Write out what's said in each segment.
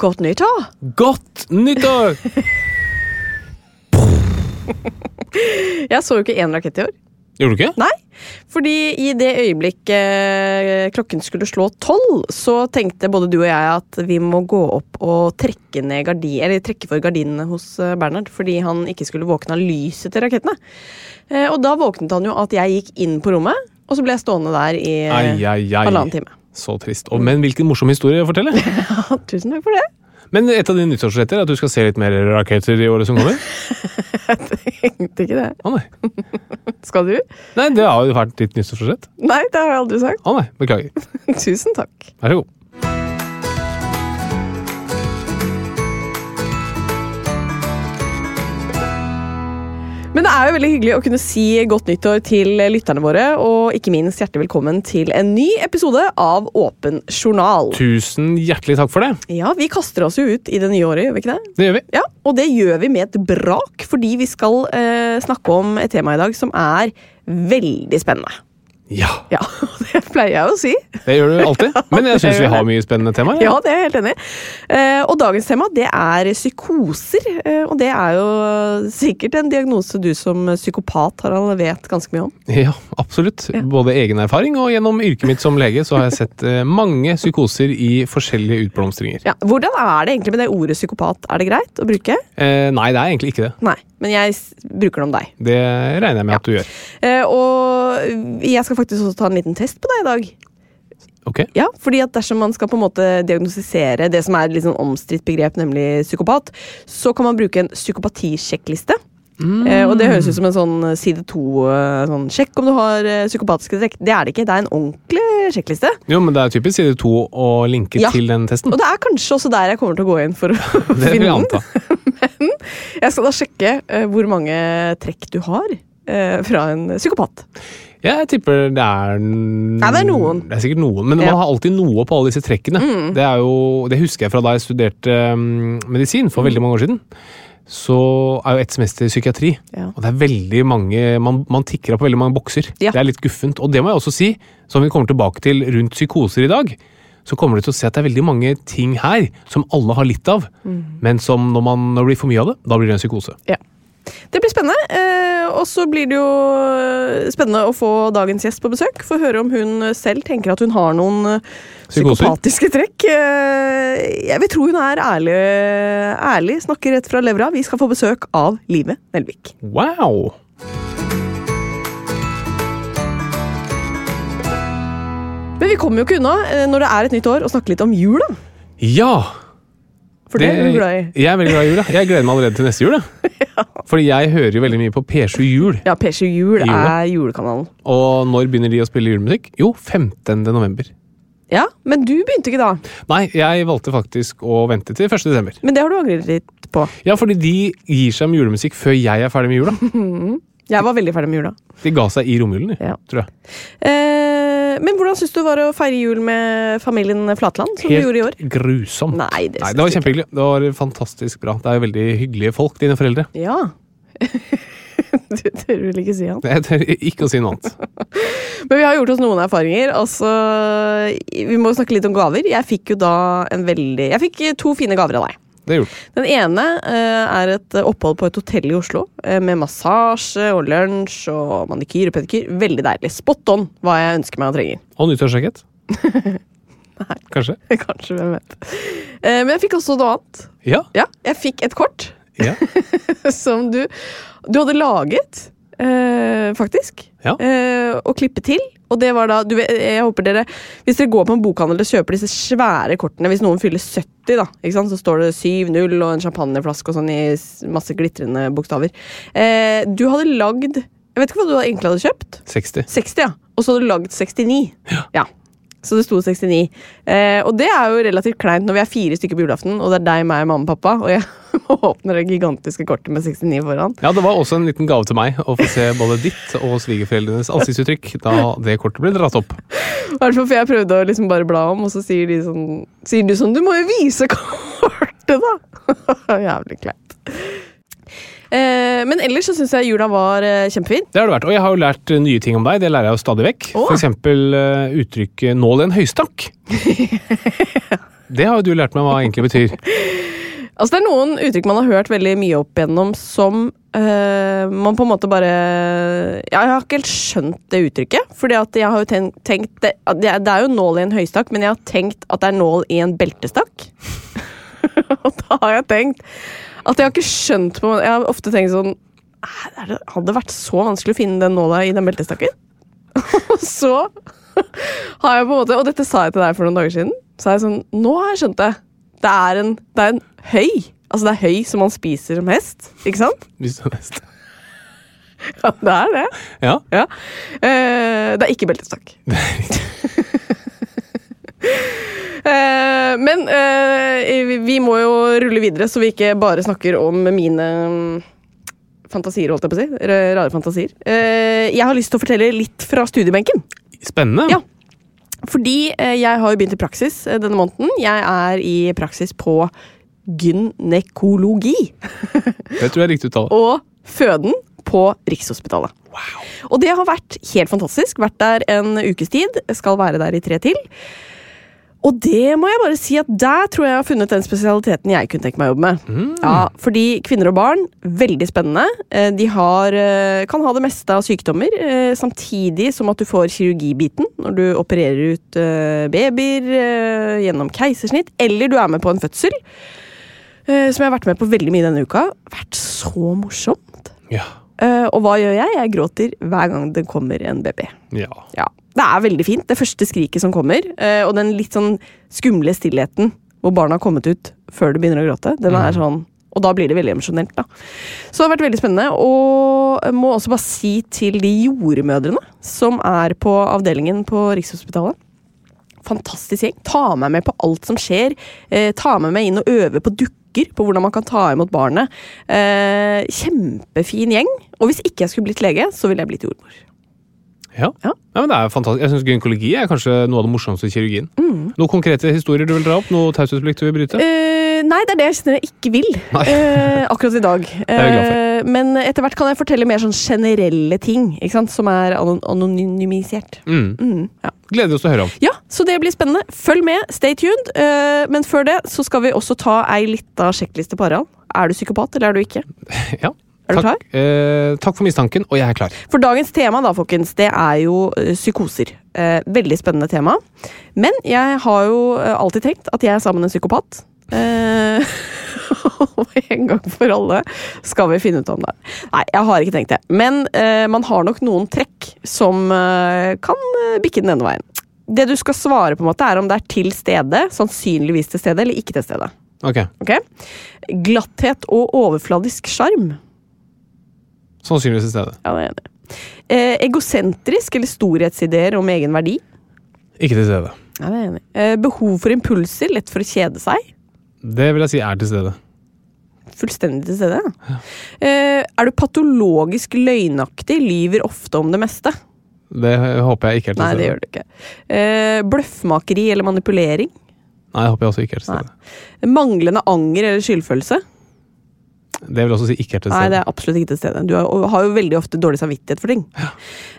Godt nyttår! Godt nyttår! Jeg så jo ikke én rakett i år. Gjorde du ikke? Nei, fordi i det øyeblikket eh, klokken skulle slå tolv, så tenkte både du og jeg at vi må gå opp og trekke, ned gardi, eller trekke for gardinene hos eh, Bernhard, fordi han ikke skulle våkne av lyset til rakettene. Eh, Og da våknet han jo at jeg gikk inn på rommet, og så ble jeg stående der i Ai, ai, ai. halvannen time. Så trist. Og, men hvilken morsom historie å fortelle. Ja, tusen takk for det. Men et av dine nyttårsretter er at du skal se litt mer raketter i året som kommer? Jeg tenkte ikke det. Å nei. Skal du? Nei, det har jo vært ditt nyttårsforsett. Nei, det har jeg aldri sagt. Å nei, beklager. Tusen takk. Vær så god. Men det er jo veldig hyggelig å kunne si godt nyttår til lytterne våre, og ikke minst hjertelig velkommen til en ny episode av Åpen journal. Tusen hjertelig takk for det. Ja, vi kaster oss jo ut i det nye året, gjør vi ikke det? Det gjør vi. Ja, Og det gjør vi med et brak, fordi vi skal eh, snakke om et tema i dag som er veldig spennende. Ja, Ja, det pleier jeg å si. det gjør du alltid. Men jeg syns vi har mye spennende temaer. Ja, det er jeg helt enig i. Eh, og dagens tema det er psykoser. Eh, og det er jo sikkert en diagnose du som psykopat Harald, vet ganske mye om. Ja, absolutt. Både egen erfaring og gjennom yrket mitt som lege så har jeg sett eh, mange psykoser i forskjellige utblomstringer. Ja, hvordan er det egentlig med det ordet psykopat? Er det greit å bruke? Eh, nei, det er egentlig ikke det. Nei, men jeg bruker den om deg. Det regner jeg med at du gjør. Eh, og jeg skal faktisk også ta en liten test på deg i dag. Ok? Ja, fordi at Dersom man skal på en måte diagnostisere det som er et litt sånn omstridt begrep, nemlig psykopat, så kan man bruke en psykopatisjekkliste. Eh, og Det høres ut som en sånn side to eh, sånn, Sjekk om du har eh, psykopatiske trekk. Det er det ikke. Det er en ordentlig sjekkliste. Jo, men det er typisk side to å linke Ja. til den testen. Og det er kanskje også der jeg kommer til å gå inn for å Det vil finne den. anta. Jeg skal da sjekke eh, hvor mange trekk du har eh, fra en psykopat. Jeg tipper det er Ja, det er noen. Det er sikkert noen, men Ja. Mm. man har alltid noe på alle disse trekkene. Det, er jo, det husker jeg fra da jeg studerte um, medisin for Mm. veldig mange år siden. Så er jo ett semester psykiatri, Ja. og det er veldig mange man, man tikker av på veldig mange bokser. Ja. Det er litt guffent. Og det må jeg også si, som vi kommer tilbake til rundt psykoser i dag, så kommer du til å se at det er veldig mange ting her som alle har litt av, Mm. men som når, man, når det blir for mye av det, da blir det en psykose. Ja. Det blir spennende. Og så blir det jo eh, spennende å få dagens gjest på besøk. Få høre om hun selv tenker at hun har noen eh, psykopatiske trekk. Eh, jeg vil tro hun er ærlig, ærlig, snakker rett fra levra. Vi skal få besøk av Live Nelvik. Wow! Men vi kommer jo ikke unna når det er et nytt år, å snakke litt om jula. Ja! For det, er du glad i. Jeg er veldig glad i jul. Jeg gleder meg allerede til neste jul. Ja. Fordi jeg hører jo veldig mye på P7 Jul. Ja, P7 Jul er julekanalen. Og når begynner de å spille julemusikk? Jo, 15. november. Ja, Men du begynte ikke da. Nei, jeg valgte faktisk å vente til 1. desember. Men det har du angret litt på. Ja, fordi de gir seg med julemusikk før jeg er ferdig med jula. Jeg var veldig ferdig med jula. De ga seg i romjulen, Ja. tror jeg. Eh, men hvordan syns du det var å feire jul med familien Flatland, som du gjorde i år? Helt grusomt. Nei, det Nei, det var kjempehyggelig. Det var fantastisk bra. Det er jo veldig hyggelige folk, dine foreldre. Ja. du tør vel ikke si annet? Jeg tør ikke å si noe annet. Men vi har gjort oss noen erfaringer. Altså, vi må snakke litt om gaver. Jeg fikk jo da en veldig Jeg fikk to fine gaver av deg. Det. Den ene eh, er et opphold på et hotell i Oslo eh, med massasje og lunsj og manikyr og pedikyr. Veldig deilig. Spot on hva jeg ønsker meg og trenger. Og nyttårsraket. Kanskje? Kanskje, hvem vet. Eh, men jeg fikk også noe annet. Ja. Ja, jeg fikk et kort ja. som du, du hadde laget, eh, faktisk. Ja. Eh, og klippe til. Og det var da, du, jeg håper dere, Hvis dere går på en bokhandel og kjøper disse svære kortene Hvis noen fyller 70, da, ikke sant, så står det 7-0 og en champagneflaske og sånn i masse glitrende bokstaver. Eh, du hadde lagd Jeg vet ikke hva du egentlig hadde kjøpt. 60. 60, ja. Og så hadde du lagd 69. Ja. Ja. Så det sto 69. Eh, og det er jo relativt kleint når vi er fire stykker på julaften, og det er deg, meg, mamma og pappa, og jeg åpner det gigantiske kortet med 69 foran. Ja, det var også en liten gave til meg å få se både ditt og svigerforeldrenes ansiktsuttrykk da det kortet ble dratt opp. I hvert fall for jeg prøvde å liksom bare bla om, og så sier de sånn Sier du sånn Du må jo vise kortet, da! Jævlig kleint. Eh, men ellers så syns jeg jula var eh, kjempefin. Det har det vært. Og jeg har jo lært eh, nye ting om deg. Det lærer jeg jo stadig vekk. Oh. Eksempel eh, uttrykket 'nål i en høystakk'. det har jo du lært meg hva egentlig betyr. Altså Det er noen uttrykk man har hørt veldig mye opp igjennom som eh, man på en måte bare ja, Jeg har ikke helt skjønt det uttrykket. Fordi at jeg har jo tenkt, tenkt det, det det er jo nål i en høystakk, men jeg har tenkt at det er nål i en beltestakk. Og da har jeg tenkt at jeg har ikke skjønt på Jeg har ofte tenkt sånn det- Hadde det vært så vanskelig å finne den nåla i den beltestakken? Og så har jeg på en måte Og dette sa jeg til deg for noen dager siden. Så er jeg sånn Nå har jeg skjønt det. Det er en, det er en høy. Altså det er høy som man spiser som hest. Ikke sant? Hvis du er hest. Ja, det er det. Ja. Ja. Eh, det er ikke beltestakk. Det er eh, vi- vi må jo rulle videre, så vi ikke bare snakker om mine mm, fantasier, holdt jeg på å si. Rare fantasier. Eh, jeg har lyst til å fortelle litt fra studiebenken. Spennende. Ja. Fordi eh, jeg har jo begynt i praksis eh, denne måneden. Jeg er i praksis på gynekologi. Det tror jeg er riktig uttale. og føden på Rikshospitalet. Og det har vært helt fantastisk. Vært der en ukes tid. Skal være der i tre til. Og det må jeg bare si at der tror jeg jeg har funnet den spesialiteten jeg kunne tenke meg å jobbe med. Ja, fordi kvinner og barn, veldig spennende. Eh, De har, eh, kan ha det meste av sykdommer, eh, samtidig som at du får kirurgibiten når du opererer ut babyer gjennom keisersnitt, eller du er med på en fødsel. Som jeg har vært med på veldig mye denne uka. Vært så morsomt. Ja. Eh, og hva gjør jeg? Jeg gråter hver gang det kommer en baby. ja. Ja, Det er veldig fint, det første skriket som kommer. eh, og den litt sånn skumle stillheten hvor barna har kommet ut før du begynner å gråte. Den er sånn, Og da blir det veldig emosjonelt. da. Så det har vært veldig spennende. Og jeg må også bare si til de jordmødrene som er på avdelingen på Rikshospitalet fantastisk gjeng. Ta meg med på alt som skjer. Eh, ta med inn og øve på dukker, på hvordan man kan ta imot barnet. Eh, kjempefin gjeng. Og hvis ikke jeg skulle blitt lege, så ville jeg blitt jordmor. Ja. Ja. men det er fantastisk. Jeg syns gynekologi er kanskje noe av det morsomste i kirurgien. Mm. Noen konkrete historier du vil dra opp? Noe taushetsplikt du vil bryte? Eh, nei, det er det jeg kjenner jeg ikke vil eh, akkurat i dag. Eh, men etter hvert kan jeg fortelle mer sånn generelle ting som er anonymisert. Mm. Mm, ja. Gleder oss til å høre om. ja, så det blir spennende. Følg med, stay tuned. Eh, men før det så skal vi også ta ei lita sjekkliste på Harald. Er du psykopat, eller er du ikke? Ja. Er du takk, eh, takk for mistanken, og jeg er klar. For dagens tema da, folkens, det er jo eh, psykoser. Eh, veldig spennende tema. Men jeg har jo eh, alltid tenkt at jeg er sammen med en psykopat. Eh, Og en gang for alle skal vi finne ut om det. Nei, jeg har ikke tenkt det. Men eh, man har nok noen trekk som eh, kan eh, bikke den ene veien. Det du skal svare, på en måte er om det er til stede, sannsynligvis til stede, eller ikke til stede. Ok, Ok? Glatthet og overfladisk sjarm. Sannsynligvis til stede. Ja, det er jeg enig. i. Eh, egosentrisk eller storhetsideer om egen verdi. Ikke til stede. Ja, det er jeg enig. i. Eh, behov for impulser, lett for å kjede seg. Det vil jeg si er til stede. Fullstendig til stede. ja. Eh, er du patologisk løgnaktig, lyver ofte om det meste. Det håper jeg ikke er til stede. Nei, det gjør du ikke. Eh, bløffmakeri eller manipulering. Nei, det håper jeg også ikke er til Nei. stede. Manglende anger eller skyldfølelse. Det vil også si ikke er til stede. Nei, det er absolutt ikke til stede. Du har, jo veldig ofte dårlig samvittighet for ting.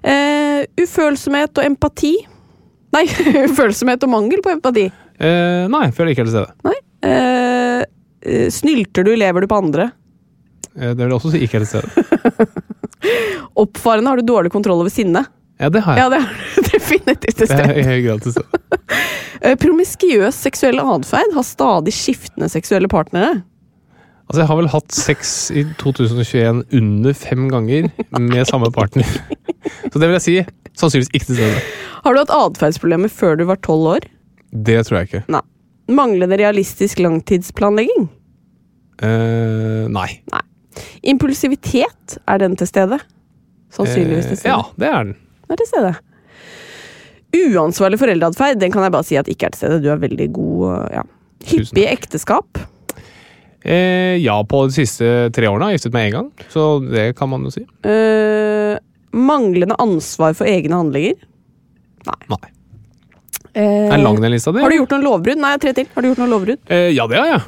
Eh, ufølsomhet og empati. Nei, ufølsomhet og mangel på empati. Eh, nei, føler ikke er til stede. Nei. Eh, eh, snylter du, lever du på andre? Eh, det vil jeg også si ikke er sted. stede. Oppfarende har du dårlig kontroll over sinne. Ja, det har jeg. Ja, det har du definitivt til Det er i høy grad til stede. Eh, promiskuøs seksuell atferd har stadig skiftende seksuelle partnere. Altså, jeg har vel hatt sex i 2021 under fem ganger med samme partner. Så det vil jeg si sannsynligvis ikke til stede. Har du hatt atferdsproblemer før du var tolv år? Det tror jeg ikke. Nei. Manglende realistisk langtidsplanlegging? Uh, nei. Impulsivitet, er den til stede? Sannsynligvis til stede. Uh, ja, det er den. Den er til stede. Uansvarlig foreldreatferd, den kan jeg bare si at ikke er til stede. Du er veldig god. ja. Hyppige ekteskap. Uh, ja, på de siste tre årene har jeg giftet meg én gang, så det kan man jo si. Manglende ansvar for egne handlinger. Nei. Uh, Er lang, den lista di? har du gjort noen lovbrudd? Nei, tre til. Har du gjort noen lovbrudd? Eh, ja, det har jeg.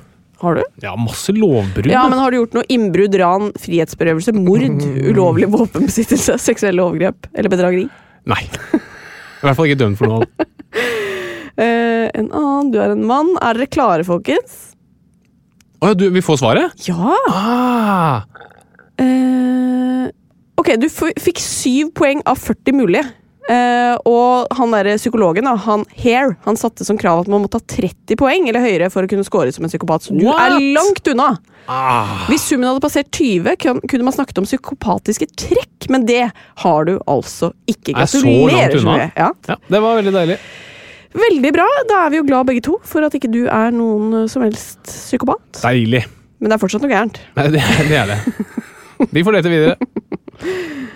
Har du? Ja, masse lovbrudd. Ja, men Har du gjort noe innbrudd, ran, frihetsberøvelse, mord, ulovlig våpenbesittelse, seksuelle overgrep eller bedrageri? Nei. I hvert fall ikke dømt for noe. Eh, en annen, du er en mann. Er dere klare, folkens? Å ja, du, vi får svaret? Ja! Ah, Eh, ok, du fikk syv poeng av 40 mulige. Eh, og han der psykologen, da, han Hair, han satte som krav at man måtte ha 30 poeng eller høyere for å kunne score som en psykopat. Så du What? er langt unna! ah. Hvis summen hadde passert 20, kunne man snakket om psykopatiske trekk, men det har du altså ikke. Er så langt Gratulerer så unna. Ja. Ja, det var veldig deilig. Veldig bra. Da er vi jo glad begge to for at ikke du er noen eh, som helst psykopat. Deilig. Men det er fortsatt noe gærent. Nei, det, det er det. Vi får lete videre.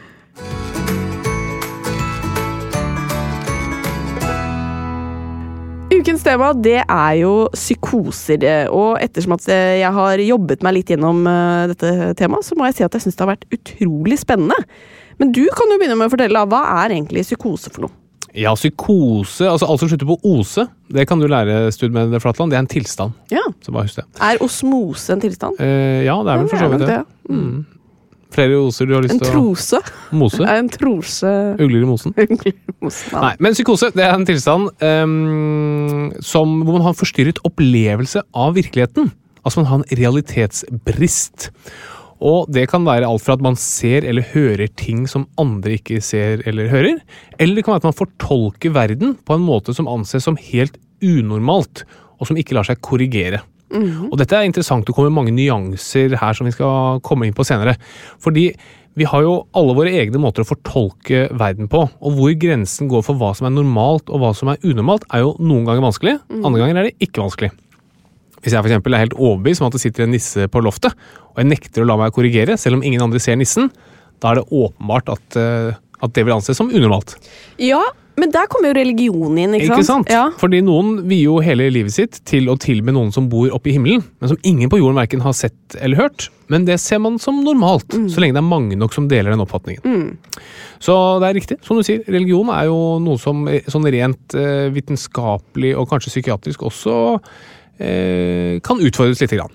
Ukens tema det er jo psykoser. Og ettersom at jeg har jobbet meg litt gjennom eh, dette temaet, så må jeg si at jeg syns det har vært utrolig spennende. Men du kan jo begynne med å fortelle, hva er egentlig psykose for noe? Ja, psykose, altså alt som slutter på ose, det kan du lære stud med Flatland. Det er en tilstand. Ja. Så bare husk det. Er osmose en tilstand? Eh, ja, det er vel for så vidt det det. er Mm. Flere oser du har lyst til å En trose? mose? Ja, en trose Ugler i mosen? Ugler i mosen, ja. Nei, men psykose det er en tilstand um, som, hvor man har en forstyrret opplevelse av virkeligheten. Altså man har en realitetsbrist. Og det kan være alt fra at man ser eller hører ting som andre ikke ser eller hører, eller det kan være at man fortolker verden på en måte som anses som helt unormalt, og som ikke lar seg korrigere. Og dette er interessant, det kommer mange nyanser her som vi skal komme inn på senere. Fordi vi har jo alle våre egne måter å fortolke verden på, og hvor grensen går for hva som er normalt og hva som er unormalt, er jo noen ganger vanskelig, andre ganger er det ikke vanskelig. Hvis jeg for er helt overbevist om at det sitter en nisse på loftet, og jeg nekter å la meg korrigere, selv om ingen andre ser nissen, da er det åpenbart at, eh, at det vil anses som unormalt. ja, men der kommer jo religionen inn, ikke sant? Ikke sant? Ja. Fordi noen vier jo hele livet sitt til å tilbe noen som bor oppe i himmelen, men som ingen på jorden verken har sett eller hørt. Men det ser man som normalt, så lenge det er mange nok som deler den oppfatningen. Så det er riktig, som du sier. Religion er jo noe som eh, sånn rent eh, vitenskapelig og kanskje psykiatrisk også eh, kan utfordres lite grann.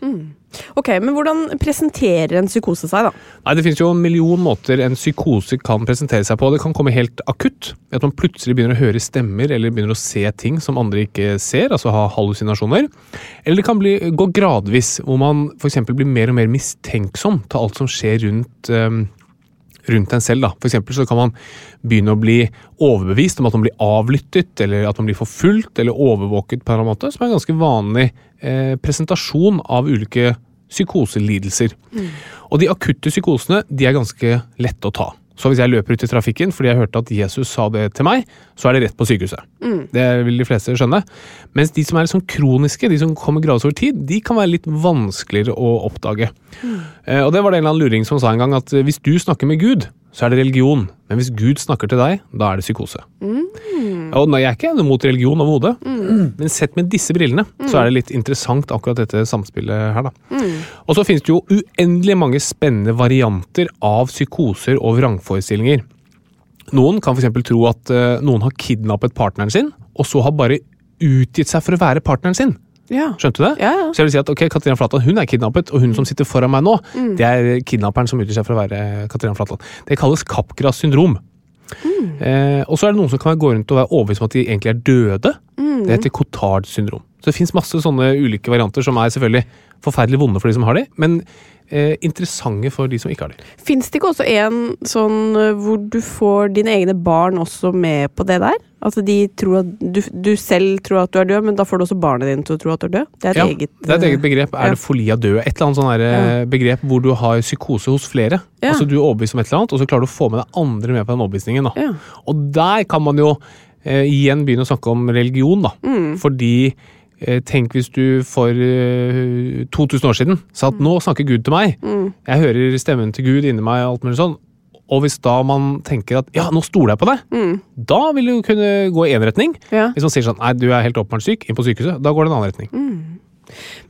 Ok, men hvordan presenterer en psykose seg, da? Nei, Det finnes jo en million måter en psykose kan presentere seg på. Det kan komme helt akutt. At man plutselig begynner å høre stemmer eller begynner å se ting som andre ikke ser, altså ha hallusinasjoner. Eller det kan bli, gå gradvis, hvor man f.eks. blir mer og mer mistenksom til alt som skjer rundt ehm, rundt en selv. Da. For eksempel så kan man begynne å bli overbevist om at man blir avlyttet, eller at man blir forfulgt eller overvåket på en måte, som er en ganske vanlig eh, presentasjon av ulike psykoselidelser. Og de akutte psykosene de er ganske lette å ta. Så hvis jeg løper ut i trafikken fordi jeg hørte at Jesus sa det til meg, så er det rett på sykehuset. Det vil de fleste skjønne. Mens de som er sånn kroniske, de som kommer gradvis over tid, de kan være litt vanskeligere å oppdage. Eh, og det var det en eller annen luring som sa en gang at hvis du snakker med Gud, så er det religion. Men hvis Gud snakker til deg, da er det psykose. Og nei, Jeg er ikke mot religion overhodet, men sett med disse brillene, så er det litt interessant akkurat dette samspillet her. da. Og så finnes det jo uendelig mange spennende varianter av psykoser og vrangforestillinger. Noen kan f.eks. tro at eh, noen har kidnappet partneren sin, og så har bare utgitt seg for å være partneren sin. Ja. Skjønte du det? Ja, ja. Så jeg vil si at ok, Katrina Flatland hun er kidnappet, og hun som sitter foran meg nå, Mm. det er kidnapperen som utgir seg for å være Katrina Flatland. Det kalles Kappgras syndrom. Mm. Eh, og så er det noen som kan gå rundt og være overbevist om at de egentlig er døde. Mm. Det heter Cotard syndrom. Så det fins masse sånne ulike varianter som er selvfølgelig forferdelig vonde for de som har de, men eh, interessante for de som ikke har det. Fins det ikke også en sånn øh, hvor du får dine egne barn også med på det der? At de tror at du, du selv tror at du er død, men da får du også barnet ditt til å tro at du er død? Det er et Ja, eget det er et eget begrep. begrep. ja. Er det folia død? Et eller annet sånn eh, begrep hvor du har psykose hos flere. Ja. Altså Du er overbevist om et eller annet, og så klarer du å få med deg andre med på den overbevisningen. Ja. Og der kan man jo eh, igjen begynne å snakke om religion, da. Mm. Fordi eh, tenk hvis du for eh, 2000 år siden sa at nå snakker Gud til meg. Mm. Jeg hører stemmen til Gud inni meg, og alt mulig sånn. Og hvis da man tenker at ja, nå stoler jeg på deg, Mm. da vil jo kunne gå i én retning. Ja. Hvis man sier sånn nei, du er helt åpenbart syk, inn på sykehuset, da går det en annen retning.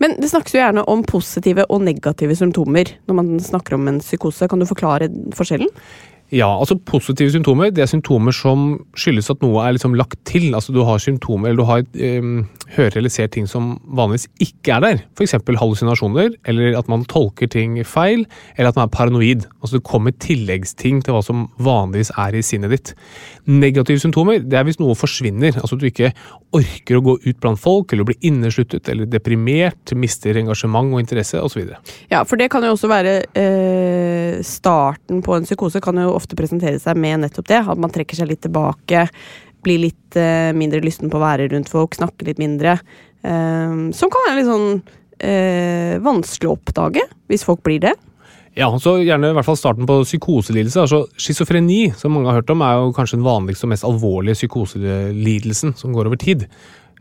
Men det snakkes jo gjerne om positive og negative symptomer når man snakker om en psykose. Kan du forklare forskjellen? Ja, altså Positive symptomer det er symptomer som skyldes at noe er liksom lagt til. Altså Du har symptomer, eller du har, um, hører eller ser ting som vanligvis ikke er der. F.eks. hallusinasjoner, eller at man tolker ting feil, eller at man er paranoid. Altså Det kommer tilleggsting til hva som vanligvis er i sinnet ditt. Negative symptomer det er hvis noe forsvinner. Altså at du ikke orker å gå ut blant folk, eller blir innesluttet eller deprimert, mister engasjement og interesse osv. Ja, for det kan jo også være eh, Starten på en psykose kan jo ofte presentere seg med nettopp det. At man trekker seg litt tilbake, blir litt eh, mindre lysten på å være rundt folk, snakke litt mindre. Eh, som kan være litt sånn eh, vanskelig å oppdage, hvis folk blir det. Ja, så gjerne i hvert fall starten på psykoselidelse. Altså Schizofreni, som mange har hørt om, er jo kanskje den vanligste og mest alvorlige psykoselidelsen som går over tid.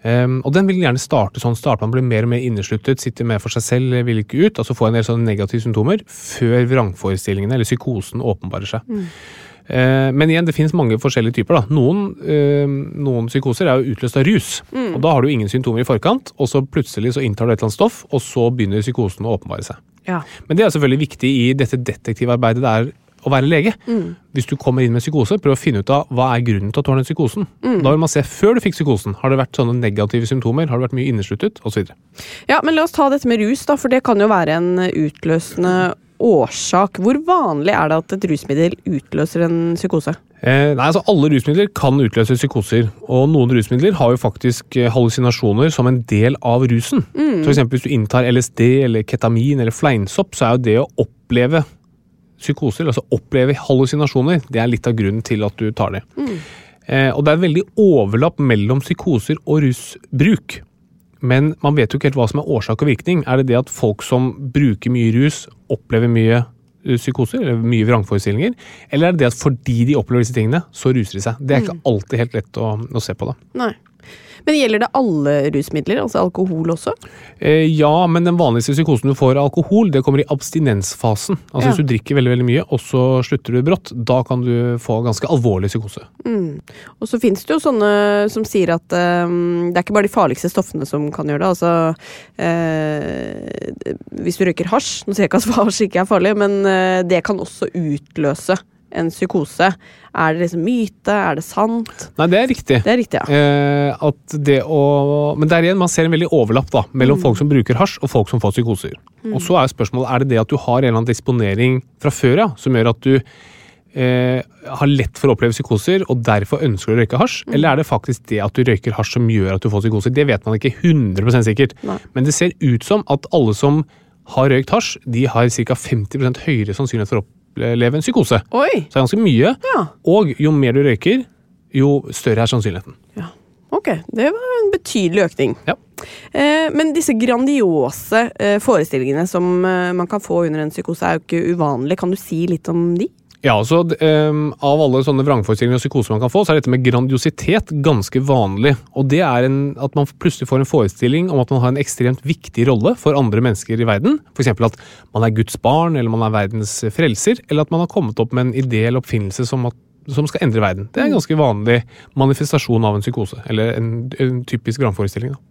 Ehm, og den vil gjerne starte sånn. Starte man blir mer og mer innesluttet, sitter mer for seg selv, vil ikke ut. Altså få en del sånne negative symptomer før vrangforestillingene eller psykosen åpenbarer seg. Eh, Men igjen, det finnes mange forskjellige typer. da. Noen, uh, noen psykoser er jo utløst av rus. og Da har du ingen symptomer i forkant, og så plutselig så inntar du et eller annet stoff, og så begynner psykosen å åpenbare seg. Ja. Men det er selvfølgelig viktig i dette detektivarbeidet det er å være lege. Hvis du kommer inn med psykose, prøv å finne ut av hva er grunnen til at du har den psykosen. Da vil man se før du fikk psykosen. Har det vært sånne negative symptomer? Har det vært mye innesluttet? Og så videre. ja, men la oss ta dette med rus, da, for det kan jo være en utløsende årsak. Hvor vanlig er det at et rusmiddel utløser en psykose? Eh, nei, altså Alle rusmidler kan utløse psykoser, og noen rusmidler har jo faktisk eh, hallusinasjoner som en del av rusen. For eksempel hvis du inntar LSD eller ketamin eller fleinsopp, så er jo det å oppleve psykoser, altså opplever hallusinasjoner, det er litt av grunnen til at du tar det. Eh, og det er veldig overlapp mellom psykoser og rusbruk. Men man vet jo ikke helt hva som er årsak og virkning. Er det det at folk som bruker mye rus, opplever mye eh, psykoser, eller mye vrangforestillinger? Eller er det det at fordi de opplever disse tingene, så ruser de seg? Det er ikke alltid helt lett å, å se på, da. Nei. Men gjelder det alle rusmidler, altså alkohol også? Eh, ja, men den vanligste psykosen du får av alkohol, det kommer i abstinensfasen. Altså Ja. Hvis du drikker veldig veldig mye, og så slutter du brått, da kan du få ganske alvorlig psykose. Og så finnes det jo sånne som sier at eh, det er ikke bare de farligste stoffene som kan gjøre det. Altså eh, Hvis du røyker hasj Nå sier jeg ikke at hasj ikke er farlig, men eh, det kan også utløse en psykose. Er det liksom myte? Er det sant? Nei, det er riktig. Det er riktig, ja. Eh, at det å, men der igjen, man ser en veldig overlapp da, mellom Mm. folk som bruker hasj og folk som får psykoser. Og så er spørsmålet, er det det at du har en eller annen disponering fra før ja, som gjør at du eh, har lett for å oppleve psykoser, og derfor ønsker du å røyke hasj? Mm. Eller er det faktisk det at du røyker hasj som gjør at du får psykoser? Det vet man ikke 100 sikkert. Nei. Men det ser ut som at alle som har røykt hasj, de har ca. 50% høyere sannsynlighet for å oppleve en psykose. Oi! Så det er ganske mye. Ja. Og jo mer du røyker, jo større er sannsynligheten. ja. Ok, det var en betydelig økning. Ja. Eh, men disse grandiose eh, forestillingene som eh, man kan få under en psykose, er jo ikke uvanlige. Kan du si litt om de? Ja, altså um, Av alle sånne vrangforestillinger og psykoser man kan få, så er dette med grandiositet ganske vanlig. Og det er en, at man plutselig får en forestilling om at man har en ekstremt viktig rolle for andre mennesker i verden. F.eks. at man er Guds barn, eller man er verdens frelser, eller at man har kommet opp med en idé eller oppfinnelse som, at, som skal endre verden. Det er en ganske vanlig manifestasjon av en psykose, eller en, en typisk vrangforestilling. da.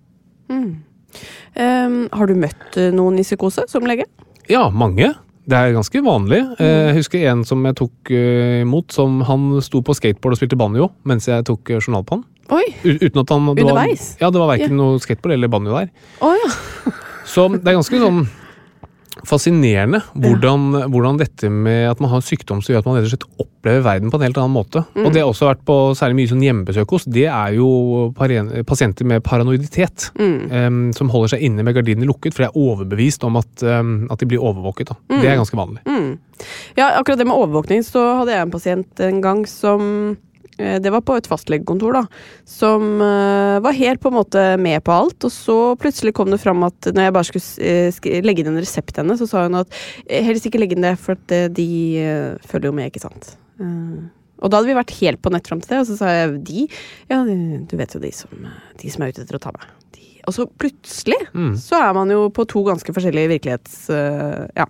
Um, har du møtt eh, noen i psykose som lege? Ja, mange. Det er ganske vanlig. Eh, Jeg husker en som jeg tok eh, imot, som han sto på skateboard og spilte banjo mens jeg tok eh, journal på han. Oi! Uten at han det var- Ja, det var verken noe skateboard eller banjo der. Oh, ja. Så det er ganske sånn fascinerende hvordan, hvordan dette med at man har en sykdom som gjør at man rett og slett opplever verden på en helt annen måte. Og det har også vært på særlig mye sånn hjemmebesøk hos, det er jo pasienter med paranoiditet. em, som holder seg inne med gardinene lukket, for de er overbevist om at, um, at de blir overvåket. Da. Det er ganske vanlig. Mm. Ja, akkurat det med overvåkning, så hadde jeg en pasient en gang som Det var på et fastlegekontor, da. Som eh, var helt på en måte med på alt. Og så plutselig kom det fram at når jeg bare skulle eh, legge inn en resept til henne, så sa hun at eh, helst ikke legge inn det, for eh, de eh, følger jo med, ikke sant. Eh, og da hadde vi vært helt på nett fram til det, og så sa jeg de Ja, du vet jo de som, de som er ute etter å ta meg. Og så plutselig Mm. så er man jo på to ganske forskjellige virkelighets... Uh, ja.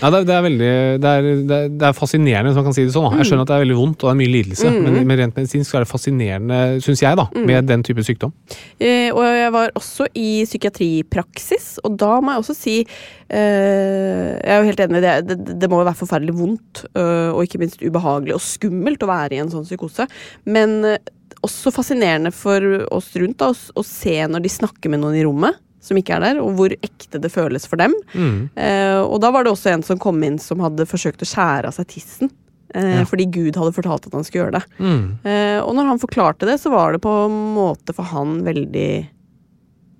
Ja, det, er, det er veldig det er, det, er, det er fascinerende, hvis man kan si det sånn. Da. Jeg skjønner at det er veldig vondt og det er mye lidelse, men, men rent medisinsk så er det fascinerende, syns jeg, da, med den type sykdom. Eh, og jeg var også i psykiatripraksis, og da må jeg også si Uh, Jeg er jo helt enig, det, det, det må jo være forferdelig vondt, uh, og ikke minst ubehagelig og skummelt å være i en sånn psykose. Men eh, også fascinerende for oss rundt da, å, å se når de snakker med noen i rommet. Som ikke er der, og hvor ekte det føles for dem. Mm. Eh, og da var det også en som kom inn som hadde forsøkt å skjære av seg tissen. Eh, Ja. Fordi Gud hadde fortalt at han skulle gjøre det. Mm. Eh, og når han forklarte det, så var det på en måte for han veldig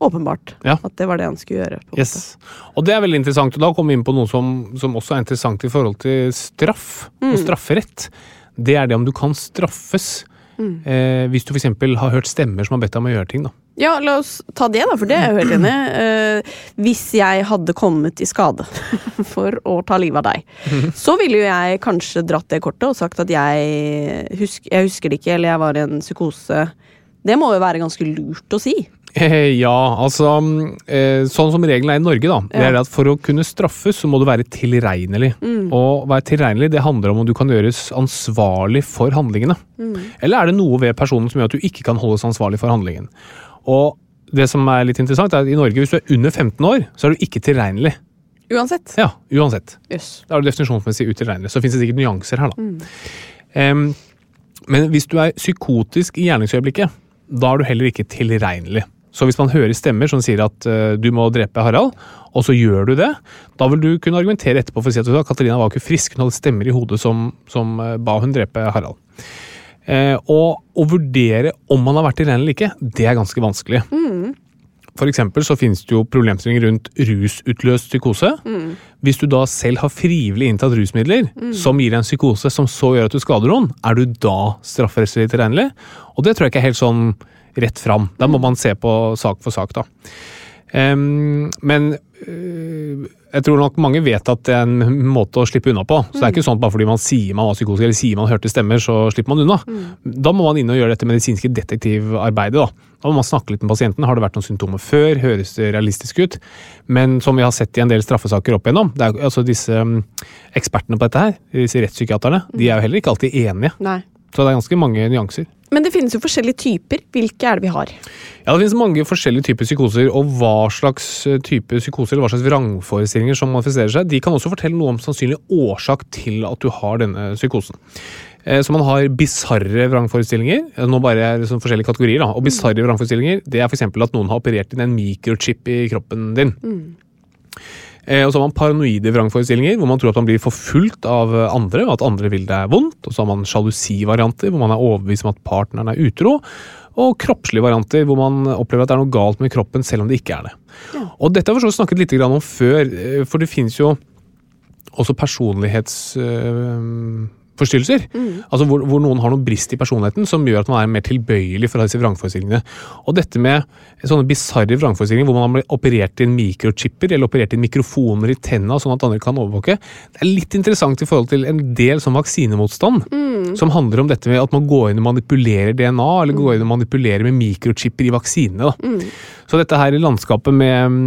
åpenbart Ja. at det var det han skulle gjøre. Yes. Og det er veldig interessant, og da kom vi inn på noe som, som også er interessant i forhold til straff og strafferett. Det er det om du kan straffes eh, hvis du f.eks. har hørt stemmer som har bedt deg om å gjøre ting. da. Ja, la oss ta det, da, for det er jeg helt enig. Eh, hvis jeg hadde kommet i skade for å ta livet av deg, så ville jo jeg kanskje dratt det kortet og sagt at jeg, husk, jeg husker det ikke, eller jeg var i en psykose. Det må jo være ganske lurt å si. Eh, ja, altså eh, Sånn som reglene er i Norge, da. Det er at For å kunne straffes, så må du være tilregnelig. Og å være tilregnelig det handler om om du kan gjøres ansvarlig for handlingene. Eller er det noe ved personen som gjør at du ikke kan holdes ansvarlig for handlingen? Og det som er litt interessant, er at i Norge, hvis du er under 15 år, så er du ikke tilregnelig. Uansett. Ja, uansett. Yes. Da er du definisjonsmessig utilregnelig. Så fins det sikkert nyanser her, da. Em, men hvis du er psykotisk i gjerningsøyeblikket, da er du heller ikke tilregnelig. Så hvis man hører stemmer som sier at uh, du må drepe Harald, og så gjør du det, da vil du kunne argumentere etterpå for å si at Katarina var ikke frisk, hun hadde stemmer i hodet som, som uh, ba hun drepe Harald. Uh, og å vurdere om man har vært tilregnelig eller ikke, det er ganske vanskelig. For eksempel så finnes det jo problemstillinger rundt rusutløst psykose. Hvis du da selv har frivillig inntatt rusmidler som gir deg en psykose som så gjør at du skader noen, er du da strafferettslig tilregnelig? Og det tror jeg ikke er helt sånn rett fram. Da må man se på sak for sak, da. Um, men uh, jeg tror nok mange vet at det er en måte å slippe unna på. Så det er ikke sånn at bare fordi man sier man var psykotisk eller sier man hørte stemmer, så slipper man unna. Da må man inn og gjøre dette medisinske detektivarbeidet. Da. da må man snakke litt med pasienten. Har det vært noen symptomer før? Høres det realistisk ut? Men som vi har sett i en del straffesaker opp igjennom, det er, altså disse mm, ekspertene på dette her, disse rettspsykiaterne, de er jo heller ikke alltid enige. Nei. Så det er ganske mange nyanser. Men det finnes jo forskjellige typer. Hvilke er det vi har? Ja, Det finnes mange forskjellige typer psykoser, og hva slags eh, type psykoser eller hva slags vrangforestillinger som manifesterer seg, de kan også fortelle noe om sannsynlig årsak til at du har denne psykosen. Eh, Så man har bisarre vrangforestillinger. eh, Nå bare er sånn forskjellige kategorier. da, og Bisarre vrangforestillinger det er f.eks. at noen har operert inn en mikrochip i kroppen din. Eh, Og så har man paranoide vrangforestillinger, hvor man tror at man blir forfulgt av eh, andre, og at andre vil deg vondt. Og så har man sjalusivarianter, hvor man er overbevist om at partneren er utro. Og kroppslige varianter, hvor man opplever at det er noe galt med kroppen, selv om det ikke er det. Og dette har vi snakket litt om før, eh, for det finnes jo også personlighetsforstyrrelser. Altså hvor, hvor noen har noen brist i personligheten som gjør at man er mer tilbøyelig for disse vrangforestillingene. Og dette med sånne bisarre vrangforestillinger hvor man har operert inn mikrochipper eller operert inn mikrofoner i tenna sånn at andre kan overvåke, det er litt interessant i forhold til en del sånn vaksinemotstand. Som handler om dette med at man går inn og manipulerer DNA, eller går inn og manipulerer med mikrochipper i vaksinene. da. Så dette her i landskapet med,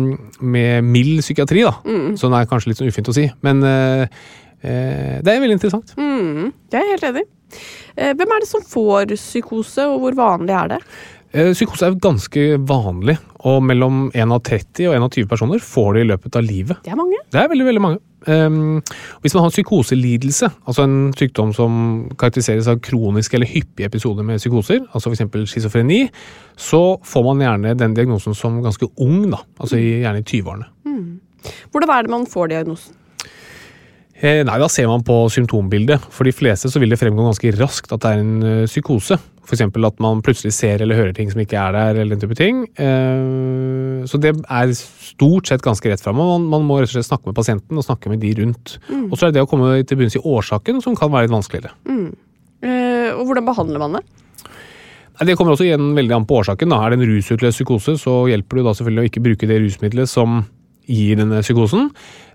med mild psykiatri, da, sånn er kanskje litt sånn ufint å si, men eh, det er veldig interessant. Mm, det er jeg helt enig i. Eh, Hvem er det som får psykose, og hvor vanlig er det? Eh, Psykose er ganske vanlig, og mellom 1 av 30 og 1 av 20 personer får det i løpet av livet. Det er mange. Det er veldig, veldig mange. Um, hvis man har en psykoselidelse, altså en sykdom som karakteriseres av kroniske eller hyppige episoder med psykoser, altså f.eks. schizofreni, så får man gjerne den diagnosen som ganske ung, da, altså gjerne i 20-årene. Hvordan er det man får diagnosen? Eh, nei, Da ser man på symptombildet. For de fleste så vil det fremgå ganske raskt at det er en uh, psykose. F.eks. at man plutselig ser eller hører ting som ikke er der, eller den type ting. Eh, så det er stort sett ganske rett fram. Man, må rett og slett snakke med pasienten og snakke med de rundt. Og så er det det å komme til bunns i årsaken som kan være litt vanskeligere. Mm. og hvordan behandler man det? Det kommer også igjen veldig an på årsaken. Da. Er det en rusutløst psykose, så hjelper det da selvfølgelig å ikke bruke det rusmiddelet som gir denne psykosen.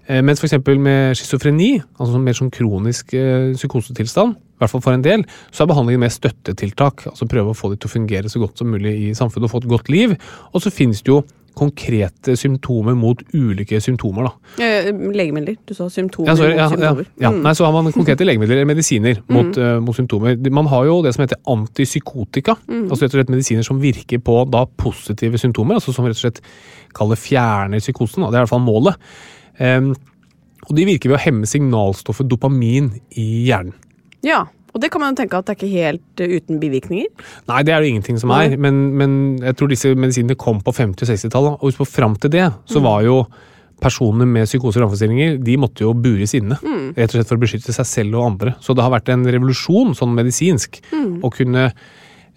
Eh, Mens f.eks. med schizofreni, altså sånn mer som kronisk eh, psykosetilstand, i hvert fall for en del, så er behandlingen mer støttetiltak. Altså prøve å få de til å fungere så godt som mulig i samfunnet og få et godt liv. Og så finnes det jo konkrete symptomer mot ulike symptomer, da. Eh, legemidler. Du sa symptomer. Ja, sorry, ja, ja, ja. Mm. Nei, så har man konkrete legemidler eller medisiner mot, eh, mot symptomer. Man har jo det som heter antipsykotika. Altså rett og slett medisiner som virker på da positive symptomer. altså Som rett og slett kaller fjerner psykosen. Da. Det er i hvert fall målet. Og de virker ved å hemme signalstoffet dopamin i hjernen. Ja, og det kan man tenke at det er ikke helt eh, uten bivirkninger. Nei, det er det ingenting som er, men, men jeg tror disse medisinene kom på 50- og 60-tallet. Og på, fram til det så var jo personer med psykose og vrangforestillinger de måtte jo bures inne. Rett og slett for å beskytte seg selv og andre. Så det har vært en revolusjon sånn medisinsk å kunne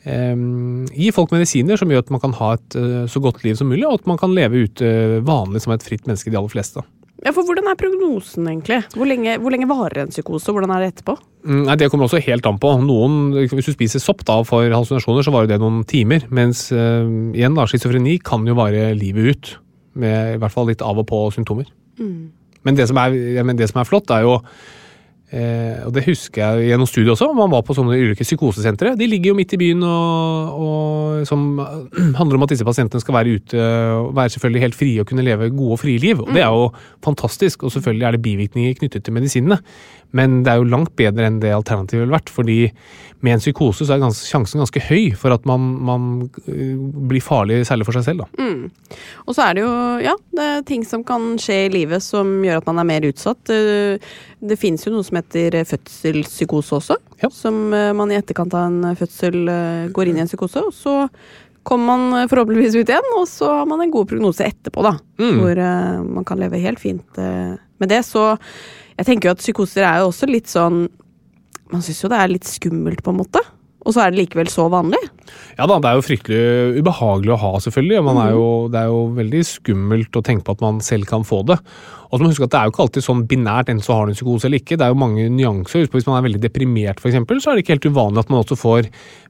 em, gi folk medisiner som gjør at man kan ha et eh, så godt liv som mulig, og at man kan leve ute vanlig som et fritt menneske, de aller fleste. Ja, for Hvordan er prognosen, egentlig? Hvor lenge, hvor lenge varer en psykose, og hvordan er det etterpå? Mm, Nei, Det kommer også helt an på. Noen, Hvis du spiser sopp da for hallusinasjoner, så varer det noen timer. Mens eh, igjen da, schizofreni kan jo vare livet ut. Med i hvert fall litt av og på symptomer. Men, det som er, men det som er flott, er jo eh, og det husker jeg gjennom studiet også, man var på sånne ulike psykosesentre. De ligger jo midt i byen og, og som handler om at disse pasientene skal være ute og være selvfølgelig helt frie og kunne leve gode og frie liv. Og det er jo fantastisk, og selvfølgelig er det bivirkninger knyttet til medisinene. Men det er jo langt bedre enn det alternativet ville vært. fordi med en psykose så er gans, sjansen ganske høy for at man, man øh, blir farlig, særlig for seg selv. da. Og så er det jo ja, det er ting som kan skje i livet som gjør at man er mer utsatt. Eh, Det finnes jo noe som heter fødselspsykose også. Ja. Som eh, man i etterkant av en fødsel eh, går inn i en psykose, og så kommer man eh, forhåpentligvis ut igjen, og så har man en god prognose etterpå, da. Mm. Hvor eh, man kan leve helt fint eh, med det. Så jeg tenker jo at psykoser er jo også litt sånn Man syns jo det er litt skummelt, på en måte. Og så er det likevel så vanlig. Ja da, det er jo fryktelig ubehagelig å ha, selvfølgelig. Man er jo, det er jo veldig skummelt å tenke på at man selv kan få det. Og så må man huske at Det er jo ikke alltid sånn binært enten så har du en psykose eller ikke. Det er jo mange nyanser. Hvis man er veldig deprimert, eksempel, så er det ikke helt uvanlig at man også får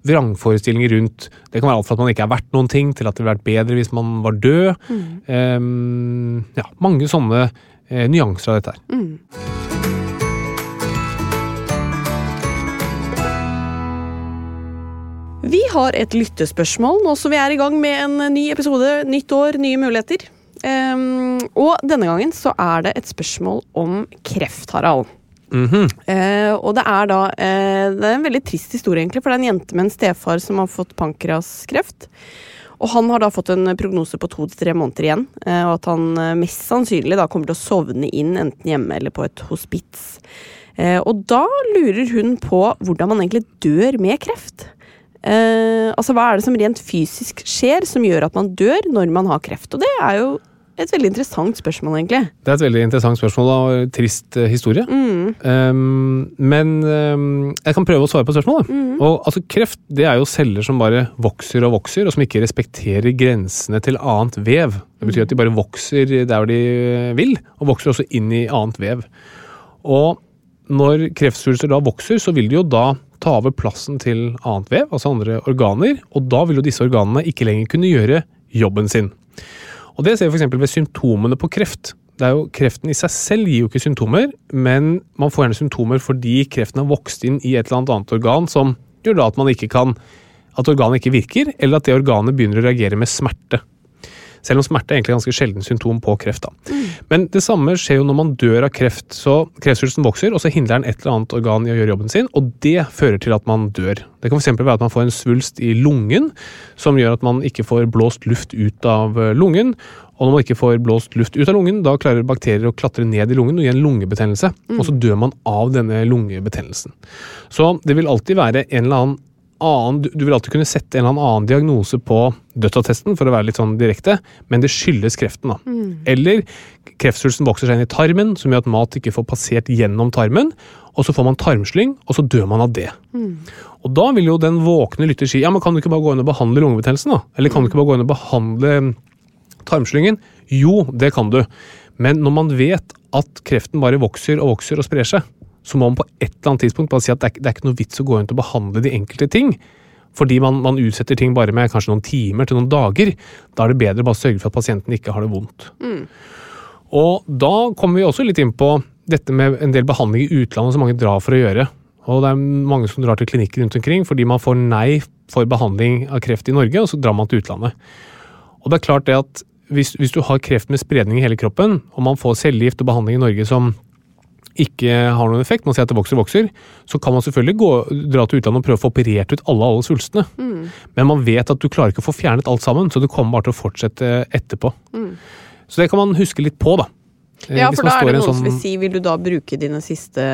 vrangforestillinger rundt Det kan være alt fra at man ikke er verdt noen ting, til at det ville vært bedre hvis man var død. Ehm, ja, Mange sånne eh, nyanser av dette her. Vi har et lyttespørsmål nå som vi er i gang med en ny episode. Nytt år, nye muligheter. Um, og denne gangen så er det et spørsmål om kreft, Harald. Mm -hmm. uh, og det er da uh, Det er en veldig trist historie, egentlig, for det er en jente med en stefar som har fått pankraskreft. Og han har da fått en prognose på to til tre måneder igjen, uh, og at han eh, mest sannsynlig da kommer til å sovne inn enten hjemme eller på et hospits. Eh, og da lurer hun på hvordan man egentlig dør med kreft. Eh, altså Hva er det som rent fysisk skjer som gjør at man dør når man har kreft? Og det er jo et veldig interessant spørsmål, egentlig. Det er et veldig interessant spørsmål og trist historie. historie. Um, men um, jeg kan prøve å svare på spørsmålet. Og, altså, kreft det er jo celler som bare vokser og vokser, og som ikke respekterer grensene til annet vev. Det betyr at de bare vokser der de vil, og vokser også inn i annet vev. Og når kreftsvulster da vokser, så vil de jo da ta over plassen til annet vev, altså andre organer, og da vil jo disse organene ikke lenger kunne gjøre jobben sin. Og Det ser vi f.eks. ved symptomene på kreft. Det er jo, kreften i seg selv gir jo ikke symptomer, men man får gjerne symptomer fordi kreften har vokst inn i et eller annet annet organ som gjør da at man ikke kan at organet ikke virker, eller at det organet begynner å reagere med smerte. Selv om smerte er egentlig ganske sjelden symptom på kreft. da. Men det samme skjer jo når man dør av kreft. så Kreftsvulsten vokser, og så hindrer den et eller annet organ i å gjøre jobben sin, og det fører til at man dør. Det kan f.eks. være at man får en svulst i lungen, som gjør at man ikke får blåst luft ut av eh, lungen. Og når man ikke får blåst luft ut av lungen, da klarer bakterier å klatre ned i lungen og gi en lungebetennelse. Og så dør man av denne lungebetennelsen. Så det vil alltid være en eller annen annen Du vil alltid kunne sette en eller annen diagnose på dødsattesten, for å være litt sånn direkte, men det skyldes kreften. da. Eller kreftsvulsten vokser seg inn i tarmen, som gjør at mat ikke får passert gjennom tarmen. Og så får man tarmslyng, og så dør man av det. Og da vil jo den våkne lytter si ja, men kan du ikke bare gå inn og behandle lungebetennelsen, da? Eller kan du ikke bare gå inn og behandle tarmslyngen? Jo, det kan du. Men når man vet at kreften bare vokser og vokser og sprer seg, så må man på et eller annet tidspunkt bare si at det er, det er ikke noe vits å gå rundt og behandle de enkelte ting. Fordi man, man utsetter ting bare med kanskje noen timer til noen dager. Da er det bedre å bare sørge for at pasienten ikke har det vondt. Og da kommer vi også litt inn på dette med en del behandling i utlandet som mange drar for å gjøre. Og det er mange som drar til klinikker rundt omkring fordi man får nei for behandling av kreft i Norge, og så drar man til utlandet. Og det er klart det at hvis, hvis du har kreft med spredning i hele kroppen, og man får cellegift og behandling i Norge som ikke har noen effekt, man sier at det vokser og vokser, så kan man selvfølgelig gå, dra til utlandet og prøve å få operert ut alle alle svulstene. Men man vet at du klarer ikke å få fjernet alt sammen, så det kommer bare til å fortsette etterpå. Så det kan man huske litt på, da. Eh, Ja, for da er det noen sånn som vil si Vil du da bruke dine siste,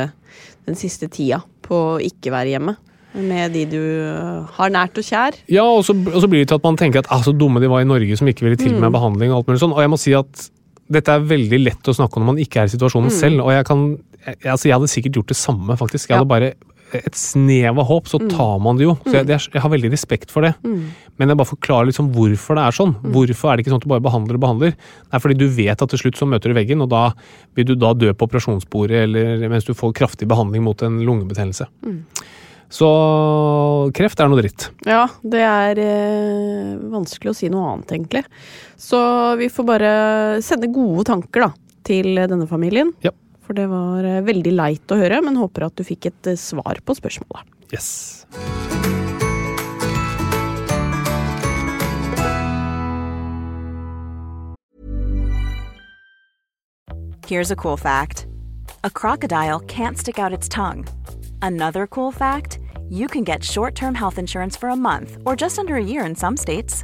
den siste tida på å ikke være hjemme? Med de du øh, har nært og kjær? Ja, og så, og så blir det til at man tenker at ah, så dumme de var i Norge som ikke ville til med behandling. Og alt mulig sånn. Og jeg må si at dette er veldig lett å snakke om når man ikke er i situasjonen selv. Og jeg kan altså jeg hadde sikkert gjort det samme, faktisk. Jeg hadde bare et snev av håp, så tar man det jo. Så jeg, er, jeg har veldig respekt for det. Men jeg bare forklarer liksom hvorfor det er sånn. Hvorfor er det ikke sånn at du bare behandler og behandler? Det er fordi du vet at til slutt så møter du veggen, og da vil du da dø på operasjonsbordet eller mens du får kraftig behandling mot en lungebetennelse. Så kreft er noe dritt. Ja, det er eh, vanskelig å si noe annet, egentlig. Så vi får bare sende gode tanker da, til denne familien. Ja. For det var eh, veldig leit å høre, men håper at du fikk et eh, svar på spørsmålet. Yes. Here's a cool fact a crocodile can't stick out its tongue. Another cool fact you can get short term health insurance for a month or just under a year in some states.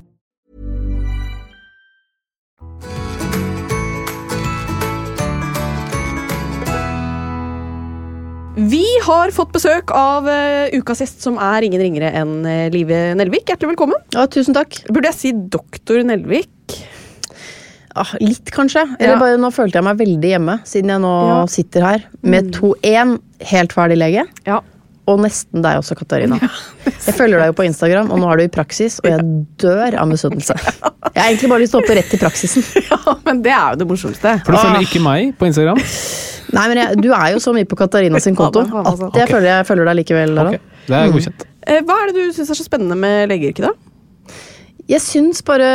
Vi har fått besøk av uh, ukas gjest, som er ingen ringere enn uh, Live Nelvik. Hjertelig velkommen. Ja, tusen takk. Burde jeg si doktor Nelvik? Ah, litt, kanskje. Eller Ja. bare Nå følte jeg meg veldig hjemme, siden jeg nå Ja. sitter her med to én helt ferdig lege. Ja. Og nesten deg også, Katarina. Jeg følger deg jo på Instagram, og nå er du i praksis, og jeg dør av misunnelse. Jeg har egentlig bare lyst til å hoppe rett til praksisen. ja, men det er jo det morsomste. For du følger ikke meg på Instagram? Nei, men jeg, Du er jo så mye på Katarina sin konto at jeg føler jeg følger deg likevel. Lara. Det er godkjent. Eh, Hva er det du syns er så spennende med legeyrket, da? Jeg syns bare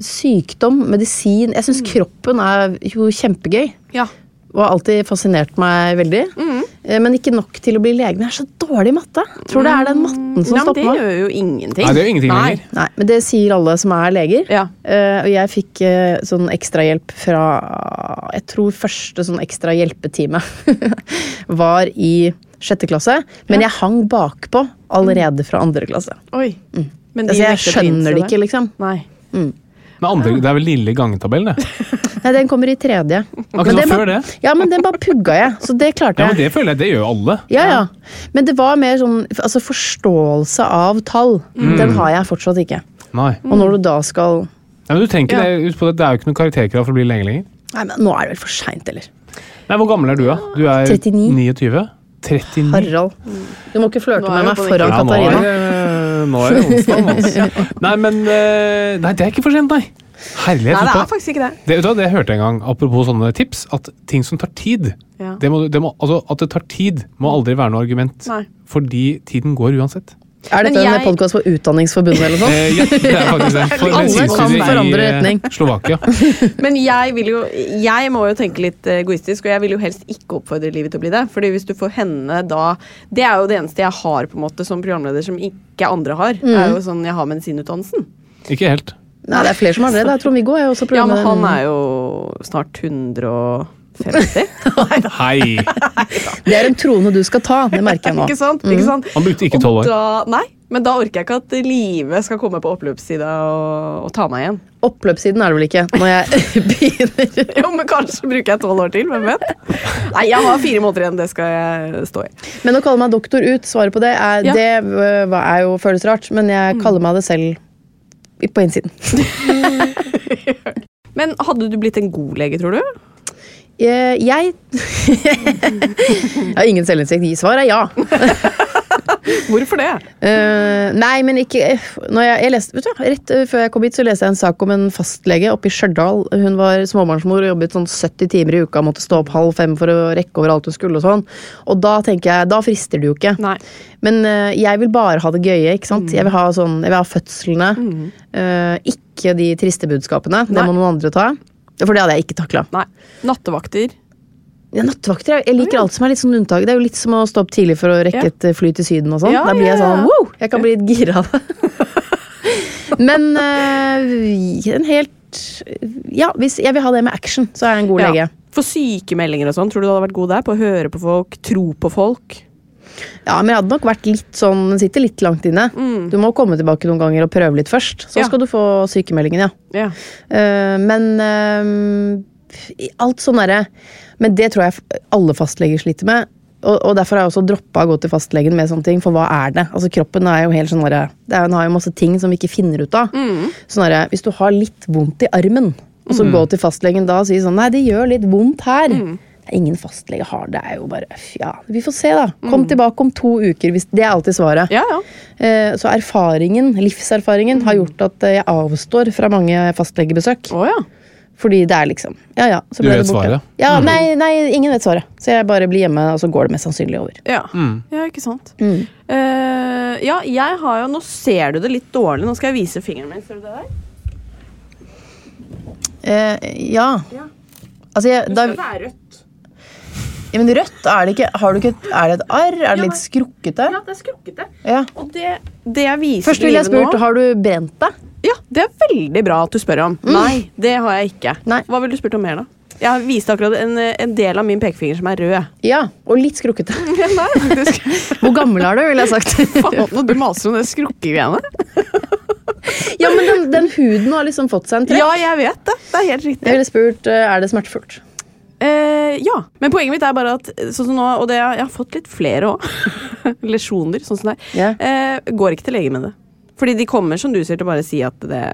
sykdom, medisin Jeg syns kroppen er jo kjempegøy. Ja. Og har alltid fascinert meg veldig. Eh, Men ikke nok til å bli lege. Men jeg er så dårlig i matte. Tror det er den matten som Nei, stopper stopper det gjør jo ingenting. Nei, det er ingenting Nei. Nei, men det sier alle som er leger. Ja. Uh, og jeg fikk uh, sånn ekstrahjelp fra Jeg tror første sånn ekstra hjelpetime var i sjette klasse. Men jeg hang bakpå allerede fra andre klasse. Oi. Men de Altså, jeg skjønner det ikke, liksom. Nei. Men andre, det er vel lille gangetabellen, det. Nei, den kommer i tredje. Akkurat Men bare- før det. Ja, men den bare pugga jeg, så det klarte jeg. Ja, men. Det føler jeg det gjør jo alle. Ja, ja. Men det var mer sånn altså forståelse av tall. Mm. Den har jeg fortsatt ikke. Nei. Og når du da skal Nei, men du ikke Ja. det. ut på det, det er jo ikke noe karakterkrav for å bli lenge lenger. Nei, men nå er det vel for seint, eller? Nei, Hvor gammel er du, da? Du er 39. 29? 39? Harald. Du må ikke flørte med meg foran Ja, nå er Katarina. Nå er det onsdag. Altså. Nei, men eh, Nei, det er ikke for sent, nei. Herlighet. Nei, det er faktisk ikke det. Det, vet du det hørte jeg en gang, apropos sånne tips, at ting som tar tid Ja. det må, det må, altså, At det tar tid, må aldri være noe argument. Nei. Fordi tiden går uansett. Er dette jeg... en podkast for Utdanningsforbundet eller noe sånt? Eh, ja, det er faktisk det. For Alle kan forandre retning. Slovakia. Men jeg vil jo Jeg må jo tenke litt eh, egoistisk, og jeg vil jo helst ikke oppfordre livet til å bli det. Fordi hvis du får henne da Det er jo det eneste jeg har på en måte som programleder som ikke andre har. Mm. er jo sånn Jeg har medisinutdannelsen. Ikke helt. Nei, det er flere som har det. Trond-Viggo er jo også Ja, men han er jo snart 150. Hei! Det er en trone du skal ta, det merker jeg nå. ikke sant? Ikke sant? Han brukte ikke tolv år. da- Nei, men da orker jeg ikke at livet skal komme på oppløpssida og, og ta meg igjen. Oppløpssiden er det vel ikke, når jeg begynner. Jo, men kanskje bruker jeg tolv år til, hvem vet? Nei, jeg har fire måneder igjen, det skal jeg stå i. Men å kalle meg doktor ut, svaret på det er, Ja. det øh, er jo føles rart, men jeg kaller meg det selv på innsiden. Men hadde du blitt en god lege, tror du? Jeg Jeg, jeg har ingen selvinnsikt. Svaret er ja. Hvorfor det? Uh, nei, men ikke når jeg, jeg leste, vet du, Rett eh, før jeg kom hit, så leste jeg en sak om en fastlege oppe i Stjørdal. Hun var småbarnsmor og jobbet sånn 70 timer i uka. Måtte stå opp halv fem for å rekke over alt hun skulle. Og sånn Og da tenker jeg, da frister det jo ikke. Nei. Men uh, jeg vil bare ha det gøye. ikke sant? Jeg vil ha, sånn, jeg vil ha fødslene. eh, ikke de triste budskapene. Det må noen andre ta. For det hadde jeg ikke takla. Nattevakter. Ja, Nattevakter, jeg- liker alt som er litt sånn unntak. Det er jo litt som å stå opp tidlig for å rekke et eh, fly til Syden og sånn. Ja, da blir jeg sånn wow! Jeg kan bli litt gira av det. Men eh, en helt Ja, hvis jeg vil ha det med action, så er jeg en god lege. For sykemeldinger og sånn, tror du du hadde vært god der? På å høre på folk, tro på folk? Ja, men jeg hadde nok vært litt sånn Den sitter litt langt inne. Du må komme tilbake noen ganger og prøve litt først. Så Mm. Ja. skal du få sykemeldingen, ja. Ja. Uh, men uh, alt sånn derre Men det tror jeg alle fastleger sliter med. Og, og derfor har jeg også droppa å gå til fastlegen med sånne ting. For hva er det? Altså Kroppen er jo helt sånn derre er- Den har jo masse ting som vi ikke finner ut av. Sånn derre, Hvis du har litt vondt i armen, og så gå til fastlegen da og si sånn Nei, det gjør litt vondt her. Er ingen fastlege har det. er jo bare Ja, vi får se, da. Kom tilbake om to uker. Hvis, det er alltid svaret. Ja, ja. Eh, Så erfaringen, livserfaringen har gjort at eh, jeg avstår fra mange fastlegebesøk. Oh, ja. Fordi det er liksom Ja, ja. Så Du vet det borte. svaret? Ja, nei, nei, ingen vet svaret. Så jeg bare blir hjemme, og så går det mest sannsynlig over. Ja. Mm. ja, ikke sant. Mm. Uh, ja, jeg har jo Nå ser du det litt dårlig. Nå skal jeg vise fingeren min. Ser du det der? Eh, ja. Ja. Altså, jeg, da, det er rødt. Ja, men rødt, er det ikke Har du ikke Er det et arr? Er det litt skrukkete? Ja, det er skrukkete. Ja. Og det, det jeg viser Først ville jeg spørre, har du brent deg. Ja, det er veldig bra at du spør om. Nei, det har jeg ikke. Nei. Hva ville du spurt om mer, da? Jeg viste akkurat en, en del av min pekefinger som er rød. Ja, og litt skrukkete. Nei, faktisk. Hvor gammel er du, ville jeg sagt. Faen, du maser om det skrukkegreiene. ja, men den, den huden har liksom fått seg en trekk. Ja, jeg vet det. Det er helt Jeg riktig. ville spurt eh, er det smertefullt. Eh, ja, men poenget mitt er bare at sånn som nå, og det, jeg har fått litt flere òg, lesjoner, sånn som det er, Ja. eh, går ikke til lege med det. Fordi de kommer, som du sier, til å bare si at det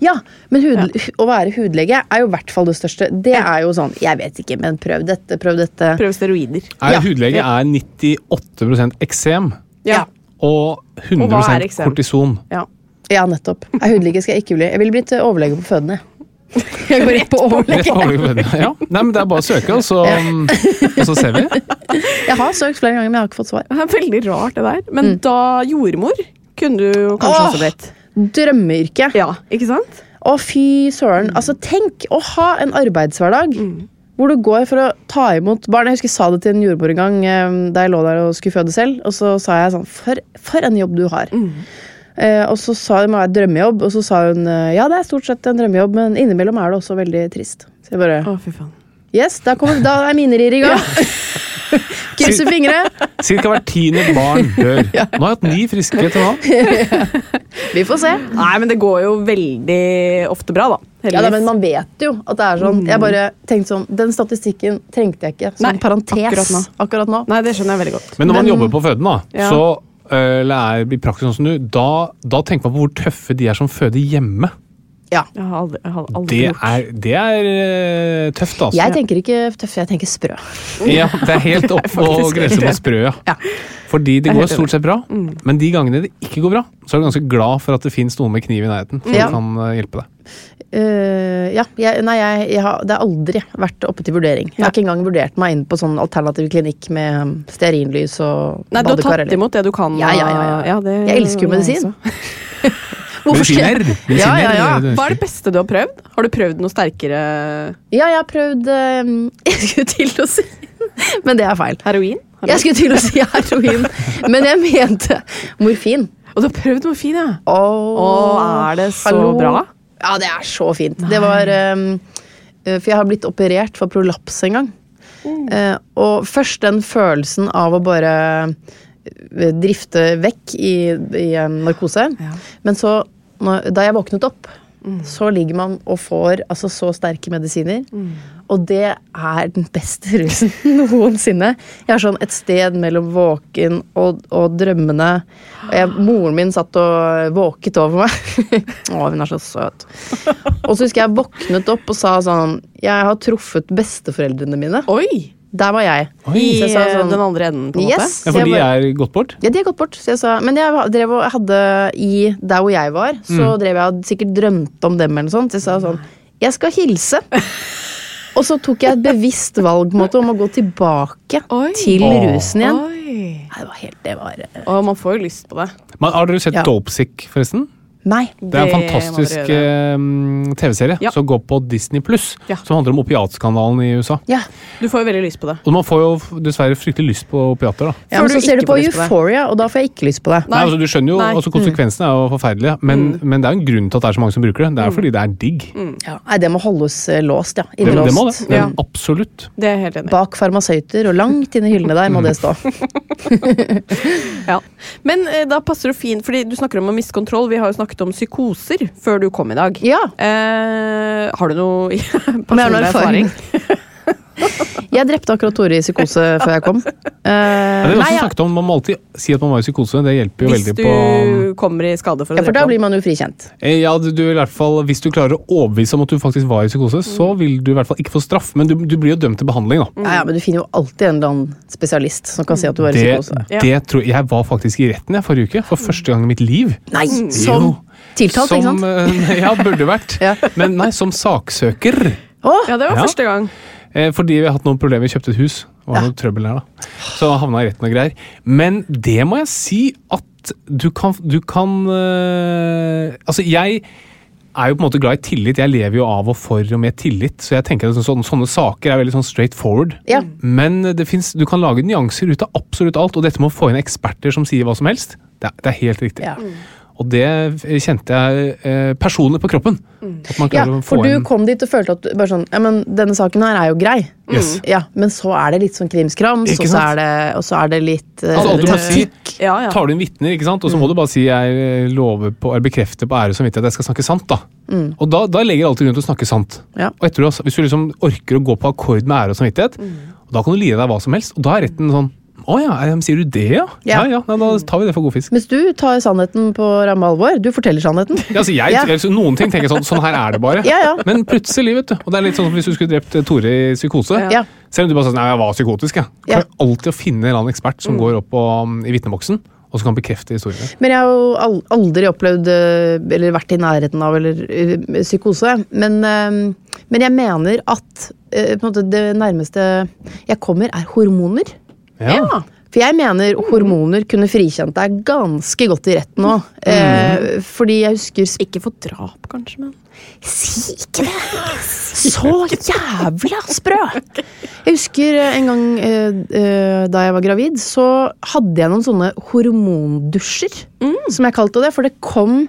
Ja, men hud, å være hudlege er jo i hvert fall det største. Det er jo sånn Jeg vet ikke, men prøv dette, prøv dette. Prøv steroider. Er Ja. hudlege er 98% eksem Ja. og Og 100 hva er kortison. ja. Ja, nettopp. Er hudlege skal jeg ikke bli. Jeg ville blitt eh, overlege på fødende. Jeg går rett på overlege. Ja. Nei, men det er bare å søke, og så, og så ser vi. Jeg har søkt flere ganger, men jeg har ikke fått svar. Det er veldig rart, det der. Men da jordmor kunne du jo kanskje Åh! også blitt. Drømmeyrke. Ja, ikke sant? Å, fy søren. Altså, tenk å ha en arbeidshverdag Hvor du går for å ta imot barn. Jeg husker jeg sa det til en jordmor en gang eh, da jeg lå der og skulle føde selv. Og så sa jeg sånn For, for en jobb du har. Eh, og så sa må være drømmejobb, og så sa hun eh, ja, det er stort sett en drømmejobb, men innimellom er det også veldig trist. Så jeg bare Å, fy faen. Yes, da, kommer, da er mine rier i gang. Krysser fingre. Cirka hvert tiende barn dør. Nå har jeg hatt ni friske til nå. Vi får se. Nei, men det går jo veldig ofte bra, da. Ja, da, men Man vet jo at det er sånn. Jeg bare tenkte sånn, Den statistikken trengte jeg ikke som Nei, parentes akkurat nå. akkurat nå. Nei, det skjønner jeg veldig godt. Men når man Men- jobber på føden, da, Ja. så eller er i praksis sånn som du, da, da tenker man på hvor tøffe de er som føder hjemme. Ja. Jeg har aldri, jeg har aldri Det gjort er, det er øh, tøft, altså. Jeg tenker ikke tøff, jeg tenker sprø. Ja, det er helt opp på faktisk på sprø, ja. Ja. Fordi det går stort sett bra, men de gangene det ikke går bra, så er du ganske glad for at det fins noen med kniv i nærheten som Ja. kan øh, hjelpe deg. Eh, ja, jeg, nei, jeg, jeg har, det har aldri vært oppe til vurdering. Jeg har ikke engang vurdert meg inn på sånn alternativ klinikk med um, stearinlys og Nei, du har tatt eller- imot det du kan. Ja, ja, ja, ja. det, Jeg elsker jo medisin. Medisiner! Ja, ja, ja. Hva er det beste du har prøvd? Har du prøvd noe sterkere Ja, jeg har prøvd um, Jeg skulle til å si Men det er feil. heroin? heroin? Jeg skulle til å si heroin, men jeg mente morfin. Og du har prøvd morfin, ja? Åh, oh, er det så hallo. bra? Ja, det er så fint. Det var um, For jeg har blitt operert for prolaps en gang. Mm. Uh, og først den følelsen av å bare eh, drifte vekk i, i en narkose. Ja. Men så, da jeg våknet opp, Mm. så ligger man og får altså, så sterke medisiner. Og det er den beste rusen noensinne. Jeg har sånn et sted mellom våken og, og drømmene. Og jeg, moren min satt og våket over meg. Å, hun er så søt. Og så husker jeg våknet opp og sa sånn Jeg har truffet besteforeldrene mine. Oi! Der var jeg. I Så jeg sa sånn, den andre enden, på en Yes. Ja, for de bare- er gått bort? ja, de er gått bort. Så jeg sa, men jeg drev og hadde i der hvor jeg var, så drev jeg og sikkert drømte om dem eller noe sånt. Så jeg sa sånn Jeg skal hilse. Og så tok jeg et bevisst valg på en måte, om å gå tilbake Oi. til Åh. rusen igjen. Oi. Nei, det var helt Det var eh, Og man får jo lyst på det. Men har dere sett Ja. Dopesick, forresten? Nei. Det er en fantastisk eh, TV-serie Ja. som går på Disney Pluss, Ja. som handler om opiatskandalen i USA. Ja. Du får jo veldig lyst på det. Og man får jo dessverre fryktelig lyst på opiater. da. ja men så ser du på. Euphoria, og da får jeg ikke lyst på det. Nei, altså, du skjønner jo, Nei. altså Konsekvensene er jo forferdelige, men, men det er jo en grunn til at det er så mange som bruker det. Det er fordi det er digg. Ja. Nei, det må holdes eh, låst, ja. Det, det må det. Det Ja. Absolutt. Det er helt enig. Bak farmasøyter, og langt inn i hyllene der må det stå. Ja. Men eh, da passer det fint, fordi du snakker om å miste kontroll. Vi har jo snakket om psykoser før du kom i dag. Ja. Eh, har du noe personlig erfaring? erfaring? Jeg drepte akkurat Tore i psykose før jeg kom. Ja, Eh, det er nei, også ja. snakket om, Man må alltid si at man var i psykose. Det hjelper jo Hvis veldig du kommer i skade for å ja, for da blir man jo frikjent. Eh, Ja, du, du, i hvert fall, Hvis du klarer å overbevise om at du faktisk var i psykose, så vil du i hvert fall ikke få straff, men du, du blir jo dømt til behandling. da. Ja, ja, men du finner jo alltid en eller annen spesialist som kan si at du var i Det, psykose. Ja. det tror, jeg var faktisk i retten jeg forrige uke, for første gang i mitt liv. Nei, som tiltalt, ikke sant? eh, Ja, burde vært. Ja. Men nei, som saksøker. Oh, Ja, det var Ja. første gang. Eh, fordi vi har hatt noen problemer. Vi kjøpte et hus. Det var Ja. noe trøbbel der, da. Så havna i retten og greier. Men det må jeg si at du kan, du kan eh, Altså, jeg er jo på en måte glad i tillit. Jeg lever jo av og for og med tillit. Så jeg tenker at sånne, sånne saker er veldig sånn straight forward. Ja. Men det finnes, du kan lage nyanser ut av absolutt alt. Og dette med å få inn eksperter som sier hva som helst, det er, det er helt riktig. Ja. Og det kjente jeg eh, personlig på kroppen. At man ja, for du en... kom dit og følte at bare sånn Ja, men denne saken her er jo grei. Yes. Ja, Men så er det litt sånn krimskrams, og så er det, og så er det litt eh, Altså, etikk. Ja, ja. tar du inn vitner, ikke sant? og så må du bare si jeg eh, lover på, eller bekrefter på ære og samvittighet at jeg skal snakke sant. da. Og da, da legger alt alltid grunn til å snakke sant. Ja. Og etter, du Hvis du liksom orker å gå på akkord med ære og samvittighet, da kan du lide deg hva som helst. Og da er retten sånn Å ja, eh, sier du det, ja? Ja, Ja. ja, Da tar vi det for god fisk. Mens du tar sannheten på ramme alvor. Du forteller sannheten. Ja, altså jeg, Ja. noen ting tenker jeg sånn Sånn her er det bare. Ja, ja. Men plutselig, vet du. Og det er litt sånn som hvis du skulle drept eh, Tore i psykose. Ja. Selv om du bare sier nei, jeg var psykotisk, jeg. Ja. Klarer alltid å finne en eller annen ekspert som går opp på, um, i vitneboksen, og som kan bekrefte historien. Men jeg har jo aldri opplevd eh, eller vært i nærheten av eller psykose. Men, men jeg mener at måte det nærmeste jeg kommer, er hormoner. Ja. For jeg mener hormoner kunne frikjent deg ganske godt i retten nå. Eh, fordi jeg husker Ikke for drap, kanskje, men Si ikke det! Så jævla sprø! Jeg husker eh, en gang eh, eh, da jeg var gravid, så hadde jeg noen sånne hormondusjer. Som jeg kalte det, for det kom,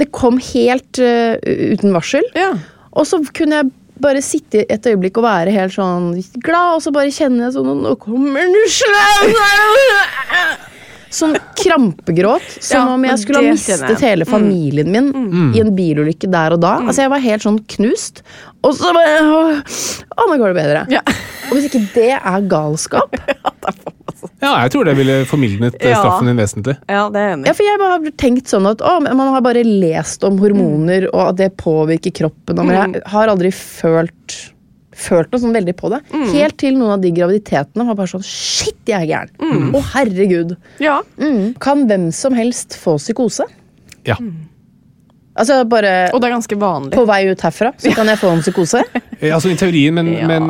det kom helt uh, uten varsel. Ja. Og så kunne jeg bare sitte et øyeblikk og være helt sånn glad, og så bare kjenner jeg sånn Nå kommer dusjen! Sånn krampegråt, som Ja, om jeg skulle ha mistet hele familien min Mm. i en bilulykke der og da. Altså Jeg var helt sånn knust. Og så bare Å, nå går det bedre. Ja. Og hvis ikke det er galskap Ja, jeg tror det ville formildnet eh, Ja. straffen din vesentlig. ja, det er enig Ja, for jeg bare har tenkt sånn at å, Man har bare lest om hormoner og at det påvirker kroppen. og- Men jeg har aldri følt Følt noe sånn veldig på det. Helt til noen av de graviditetene var bare sånn Shit, jeg er gæren! Å, herregud. Ja. Mm. Kan hvem som helst få psykose? Ja. Altså bare Og det er ganske vanlig. på vei ut herfra, så kan jeg få en psykose? Eh, Altså I teorien, men, Ja. men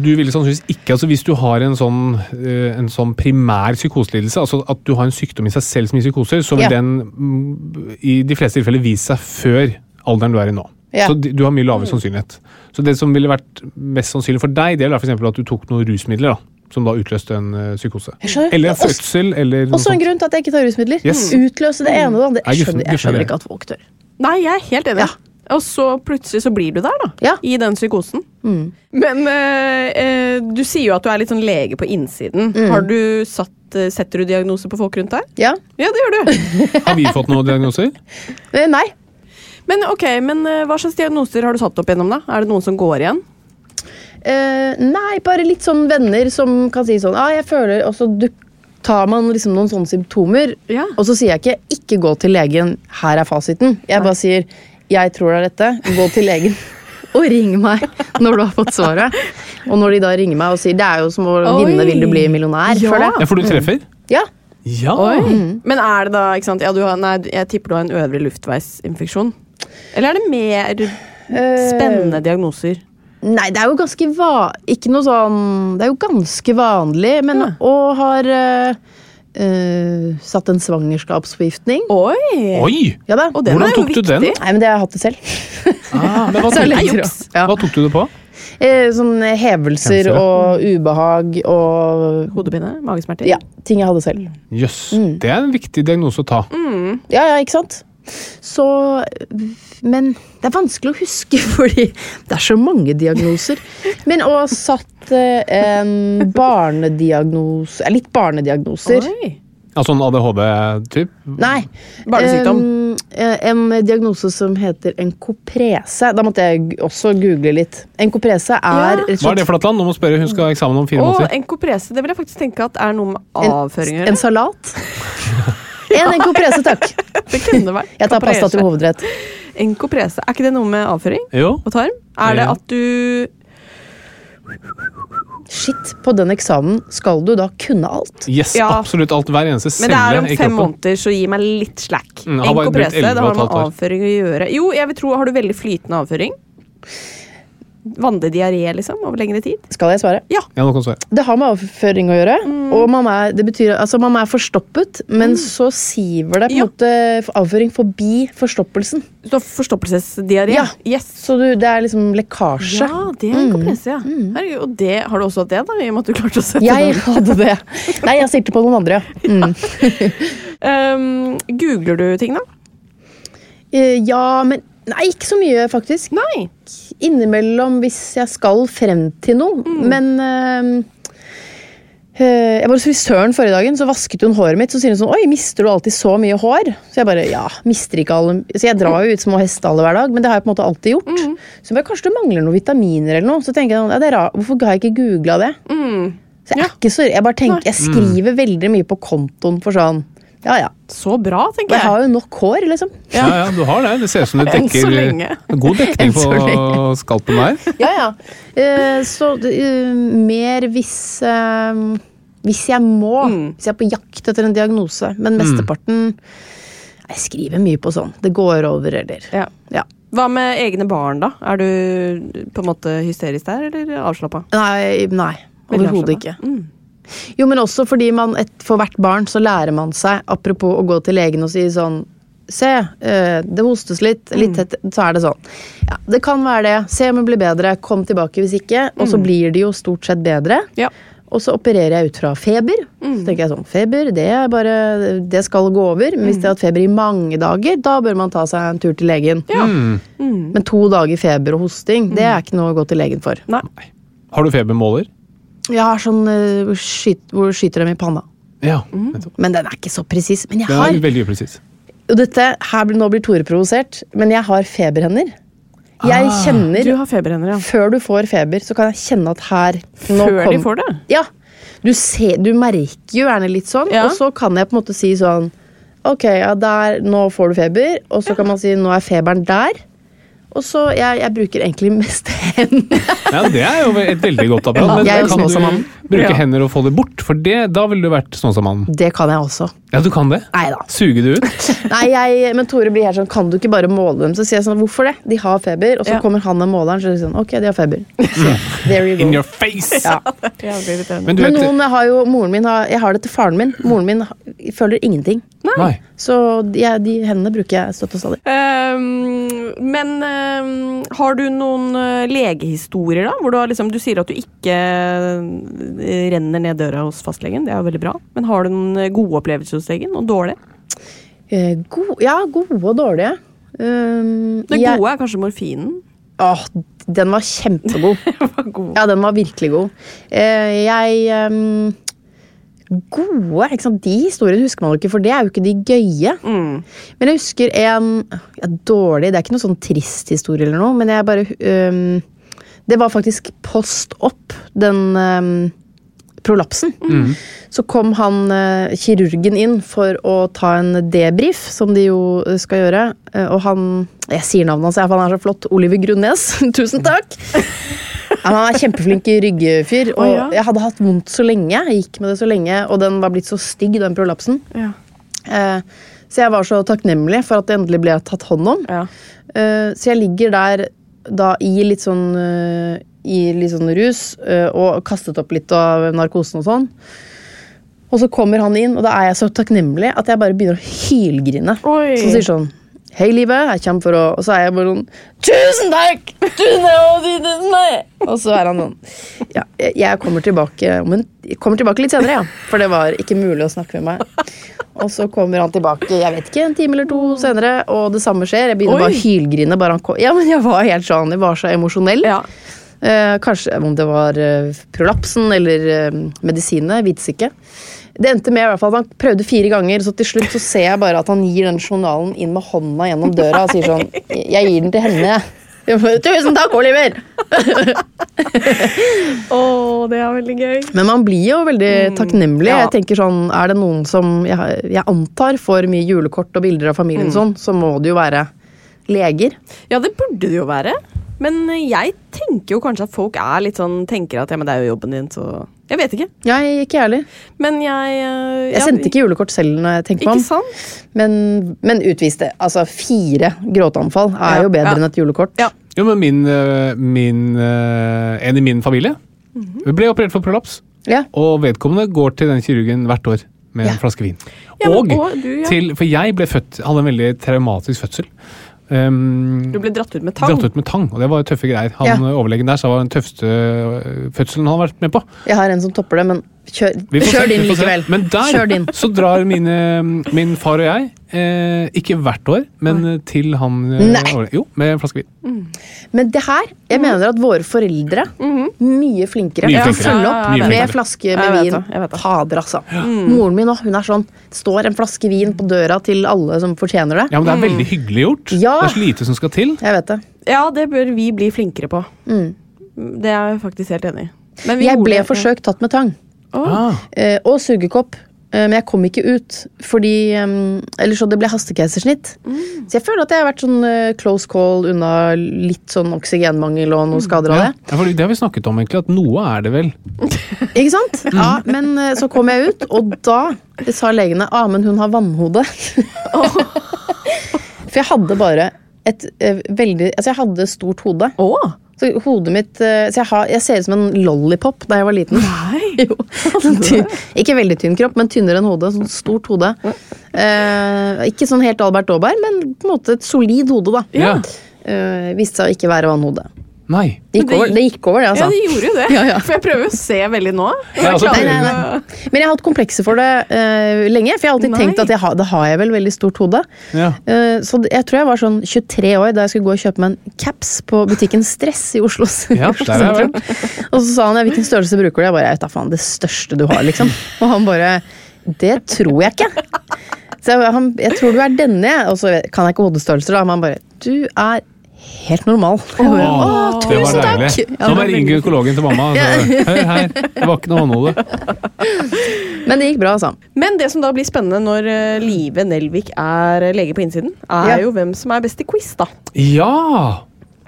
du ville sannsynligvis ikke altså Hvis du har en sånn, eh, en sånn primær psykoselidelse, altså at du har en sykdom i seg selv som gir psykoser, så vil Ja. den mm, i de fleste tilfeller vise seg før alderen du er i nå. Ja. Så du har mye lavere sannsynlighet. Så det som ville vært mest sannsynlig for deg, det er for eksempel at du tok noen rusmidler da, som da utløste en eh, psykose. Eller en fødsel, eller noe Også en sånt. grunn til at jeg ikke tar rusmidler. Yes. Utløse det ene og det andre. Jeg skjønner, jeg skjønner ikke at folk tør. Nei, jeg er helt enig. Ja. Og så plutselig så blir du der, da. Ja. I den psykosen. Mm. Men eh, eh, du sier jo at du er litt sånn lege på innsiden. Mm. Har du satt, eh, Setter du diagnose på folk rundt deg? Ja. Ja, det gjør du. Har vi fått noen diagnoser? Eh, Nei. Men ok, men hva slags diagnoser har du satt opp gjennom, da? Er det noen som går igjen? Eh, nei, bare litt sånn venner som kan si sånn ah, jeg føler, Og så du, tar man liksom noen sånne symptomer, Ja. og så sier jeg ikke 'ikke gå til legen, her er fasiten'. Jeg bare sier 'jeg tror det er dette, gå til legen'. Og ring meg når du har fått svaret. Og når de da ringer meg og sier 'det er jo som å Oi. vinne 'Vil du bli millionær'. Ja. For, det. Ja, For du treffer? Ja. Ja! Oi. Men er det da ikke sant? Ja, du har, nei, jeg tipper du har en øvre luftveisinfeksjon. Eller er det mer Eh, spennende diagnoser? Nei, det er jo ganske va... Ikke noe sånn Det er jo ganske vanlig, men Ja. Og har uh, uh, satt en svangerskapsforgiftning. Oi! Oi! Ja da. Og den Hvordan er jo tok du viktig. den? Nei, men det har jeg hatt det selv. Ah, men hva tok, du. Ja. hva tok du det på? Eh, sånn hevelser Hevelser, og ubehag og Hodepine? Magesmerter? Ja, ting jeg hadde selv. Jøss. Mm. Det er en viktig diagnose å ta. Ja, ja, ikke sant? Så Men det er vanskelig å huske, fordi det er så mange diagnoser. Men å ha satt eh, en barnediagnose eh, Litt barnediagnoser. Oi. Altså en ADHD-typ? Nei. Barnesykdom. em, eh, en diagnose som heter enkoprese. Da måtte jeg også google litt. Enkoprese er Ja. Hva er det for noe? Nå må spørre, Hun skal ha eksamen om fire måneder. enkoprese, det vil jeg faktisk tenke at er noe med en, en salat. En enkoprese, takk. Det kunne vært. Jeg tar pasta til hovedrett. Enkoprese, er ikke det noe med avføring Jo. og tarm? Er det at du Shit, på den eksamen skal du da kunne alt. Yes, Ja. absolutt alt. Hver eneste Men det er om fem måneder, så gi meg litt slack. Mm, brukt Enkoprese, 11 det har med avføring å gjøre. Jo, jeg vil tro, har du veldig flytende avføring? Vanlig diaré, liksom, over lengre tid? Skal jeg svare? Ja, ja kan svare. Det har med avføring å gjøre. Mm. Og man er, det betyr, altså man er forstoppet, men så siver det på en Ja. måte avføring forbi forstoppelsen. Du har forstoppelsesdiaré? Ja. Yes. Så du, det er liksom lekkasje. Ja, det er enkoprese, ja. Herregud, og det, har du også hatt det, da? I og med at du klarte å sette Jeg den. hadde det. Nei, jeg stilte på noen andre. ja. Mm. Um, googler du ting, da? Eh, Ja, men Nei, ikke så mye, faktisk. Nei. Innimellom hvis jeg skal frem til noe. Mm. Men uh, Jeg var hos frisøren forrige dagen, så vasket hun håret mitt. Så sier hun sånn Oi, mister du alltid så mye hår? Så jeg bare Ja, mister ikke alle Så jeg drar jo ut små hestehaler hver dag, men det har jeg på en måte alltid gjort. Mm. Så jeg bare, kanskje du mangler noen vitaminer eller noe. Så tenker jeg sånn, ja, det er rart. Hvorfor har jeg ikke googla det? Mm. Så jeg er ikke så Jeg bare tenker, jeg skriver veldig mye på kontoen for sånn Ja ja. Så bra, tenker jeg Jeg har jo nok hår, liksom. Ja, ja, du har det. Det ser ut som du Enn dekker så lenge. God dekning Enn så på skalpen der. Ja, ja. Uh, så uh, mer hvis uh, Hvis jeg må. Mm. Hvis jeg er på jakt etter en diagnose. Men mesteparten Jeg skriver mye på sånn. Det går over, eller Ja. Ja. Hva med egne barn, da? Er du på en måte hysterisk der, eller avslappa? Nei, nei overhodet ikke. Mm. Jo, men også fordi man, et, for hvert barn så lærer man seg, apropos å gå til legen og si sånn Se, eh, det hostes litt, litt tett, så er det sånn. Ja, det kan være det. Se om det blir bedre. Kom tilbake hvis ikke. Og så blir det jo stort sett bedre. Ja. Og så opererer jeg ut fra feber. Så tenker jeg sånn, feber, det er bare Det skal gå over. Men hvis det har hatt feber i mange dager, da bør man ta seg en tur til legen. Men to dager feber og hosting, det er ikke noe å gå til legen for. Nei. Har du febermåler? Jeg har sånn hvor skyt, hvor skyter dem i panna. Ja. nettopp. Men den er ikke så presis. Men jeg Den har er veldig upresis. Og dette, her, blir- Nå blir Tore provosert, men jeg har feberhender. Jeg Ah, kjenner Du har feberhender, ja. Før du får feber, så kan jeg kjenne at her nå Før kom- de får det? Ja. Du, ser, du merker jo gjerne litt sånn, Ja. og så kan jeg på en måte si sånn Ok, ja, der, nå får du feber, og så kan man si nå er feberen der. Og så, jeg, jeg bruker egentlig mest hendene. Ja, det er jo et veldig godt apparat. Men jeg er kan du bruke Ja. hender og få det bort? For det, da ville du vært Snåsamannen. Det kan jeg også. Ja, du kan det? Neida. Suger Suge det ut? Nei, jeg, men Tore blir helt sånn Kan du ikke bare måle dem? Så sier jeg sånn Hvorfor det? De har feber. Og så Ja. kommer han med måleren, så sier sånn Ok, de har feber. Så, there you go. In your face! Ja. Men du Men noen har jo Moren min har, Jeg har det til faren min. Moren min føler ingenting. Nei. Så ja, de hendene bruker jeg støtt og stadig. Um, men um, har du noen eh, legehistorier, da? Hvor du, har liksom, du sier at du ikke eh, renner ned døra hos fastlegen. Det er jo veldig bra. Men har du noen eh, gode opplevelser hos legen? Og dårlige? Eh, go ja, gode og dårlige. Um, Det jeg- gode er kanskje morfinen. Åh, den var kjempegod. den var god. Ja, den var virkelig god. Uh, jeg ehm, Gode? De historiene husker man jo ikke, for det er jo ikke de gøye. Mm. Men jeg husker en ja, dårlig Det er ikke noe sånn trist historie eller noe, men jeg bare um, Det var faktisk post opp, den ehm, prolapsen. Så kom han eh, kirurgen inn for å ta en debrief, som de jo eh, skal gjøre. Eh, og han Jeg sier navnet hans, for han er så flott. Oliver Grunnes. Tusen takk! Ja, han er kjempeflink ryggfyr. Og oh, ja. jeg hadde hatt vondt så lenge. Jeg gikk med det så lenge, og den var blitt så stygg, den prolapsen. Ja. Eh, så jeg var så takknemlig for at det endelig ble tatt hånd om. Ja. Eh, så jeg ligger der da i litt sånn eh, I litt sånn rus eh, og kastet opp litt av narkosen og sånn. Og så kommer han inn, og da er jeg så takknemlig at jeg bare begynner å hylgrine. Oi. Så han sier sånn Hei, livet. Jeg kommer for å Og så er jeg bare sånn Tusen takk! Tusen takk! Og så er han sånn Ja, jeg- kommer tilbake Men kommer tilbake litt senere, ja. For det var ikke mulig å snakke med meg. Og så kommer han tilbake jeg vet ikke, en time eller to senere, og det samme skjer. Jeg begynner Oi. bare å hylgrine. Bare han. Ja, men jeg var helt sånn, jeg var så emosjonell. Ja. Eh, kanskje om det var eh, prolapsen eller eh, medisinene. Vites ikke. Det endte med i hvert fall at han prøvde fire ganger, så til slutt så ser jeg bare at han gir den journalen inn med hånda gjennom døra og sier sånn Jeg gir den til henne, jeg. Tusen takk, Oliver! Å, det er veldig gøy. Men man blir jo veldig takknemlig. ja. Jeg tenker sånn, Er det noen som jeg, jeg antar får mye julekort og bilder av familien, sånn, så må det jo være leger. Ja, det burde det jo være. Men jeg tenker jo kanskje at folk er litt sånn Tenker at ja, men det er jo jobben din, så Jeg vet ikke. Jeg ikke jeg heller. Men jeg eh, Jeg ja, sendte ikke julekort selv når jeg tenker meg Ikke om. sant? Men, men utviste. Altså, fire gråteanfall er Ja, jo bedre ja. enn et julekort. Ja. Jo, men min, øh, min En i min familie Mhm. ble operert for prolaps, Ja. og vedkommende går til den kirurgen hvert år med Ja. en flaske vin. Ja, og og du, ja. til For jeg ble født Hadde en veldig traumatisk fødsel. Um, Du ble dratt ut med tang. Dratt ut med tang, og det var tøffe greier. Han Ja. Overlegen der sa det var den tøffeste øh, fødselen han har vært med på. Jeg har en som topper det, men kjør, får kjør din likevel. Men der Kjør din. så drar mine, min far og jeg, eh, ikke hvert år, men til han eh, Nei. Jo, med en flaske vin. Men det her, jeg mener at våre foreldre mye flinkere Mye til å følge opp ja, ja, med flaske med vin. Fader, altså. Moren min òg, hun er sånn. Står en flaske vin på døra til alle som fortjener det. Ja, men Det er veldig hyggelig gjort. Ja. Det er så lite som skal til. Jeg vet det. Ja, det bør vi bli flinkere på. Mm. Det er jeg faktisk helt enig i. Men vi Jeg ble det- forsøkt tatt med tang. Ah, Eh, og sugekopp. Eh, men jeg kom ikke ut, fordi Eller så det ble hastekeisersnitt. Så jeg føler at jeg har vært sånn eh, close call unna litt sånn oksygenmangel og noen skader av det. Ja, for det har vi snakket om, egentlig, at noe er det vel. Ikke sant? Ja, Men eh, så kom jeg ut, og da sa legene ah, men hun har vannhode. For jeg hadde bare et eh, veldig Altså, jeg hadde stort hode. Å! Så hodet mitt eh, Så jeg, har, jeg ser ut som en lollipop da jeg var liten. Nei. Jo. Sånn ikke veldig tynn kropp, men tynnere enn hodet. Sånn stort hode. Eh, ikke sånn helt Albert Aaberg, men på en måte et solid hode, da. Ja. Eh, viste seg å ikke være vannhode. Nei. Det gikk over, det gikk over, det, Ja, altså. det gjorde jo det. Ja, ja. For jeg prøver å se veldig nå. Ja, altså, Nei, nei, nei. Men jeg har hatt komplekser for det uh, lenge, for jeg har alltid Nei. tenkt at jeg har, det har jeg vel veldig stort hode. Ja. Uh, så jeg tror jeg var sånn 23 år da jeg skulle gå og kjøpe meg en caps på butikken Stress i Oslo. Ja, sentrum. Og så sa han ja, hvilken størrelse bruker du? Jeg bare, jeg vet da faen, det største du har, liksom. Og han bare, det tror jeg ikke. Så jeg, han, jeg tror du er denne. Og så kan jeg ikke hodestørrelser, da. Men han bare, du er helt normal. Åh, Å, det var tusen takk! deilig. Ja, Nå må jeg ringe økologen til mamma. Så, Hør her, det var ikke noe vannhode. Men det gikk bra, altså. Men det som da blir spennende når eh, Live Nelvik er eh, lege på innsiden, er Ja. jo hvem som er best i quiz, da. Ja!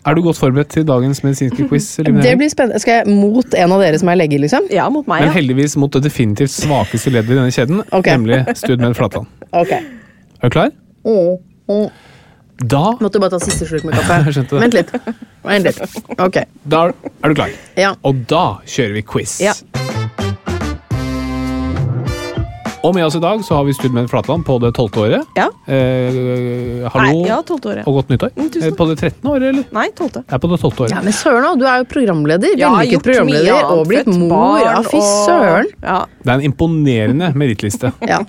Er du godt forberedt til dagens medisinske quiz? Det blir spennende. Skal jeg mot en av dere som er lege, liksom? Ja, mot meg, ja. Men heldigvis mot det definitivt svakeste leddet i denne kjeden, okay. nemlig Studmed Flatland. Okay. Er du klar? Mm. Da, Måtte bare ta siste slurk med kaffe. Jeg skjønte det. Vent litt. Vent litt. Ok. da er du klar. Ja. Og da kjører vi quiz. Ja. Og med oss i dag så har vi Studmed Flatland på det tolvte året. Ja. Eh, hallo Nei, ja, tolvte året. og godt nyttår. Mm, tusen Eh, på det trettende året, eller? Nei, tolvte. Jeg er på det tolvte året. Ja, men søren òg, du er jo programleder. Ja, Vellykket gjort mye programleder. annet, Og blitt født mor. barn, Ja, fy og- søren. Ja. Det er en imponerende merittliste. Ja.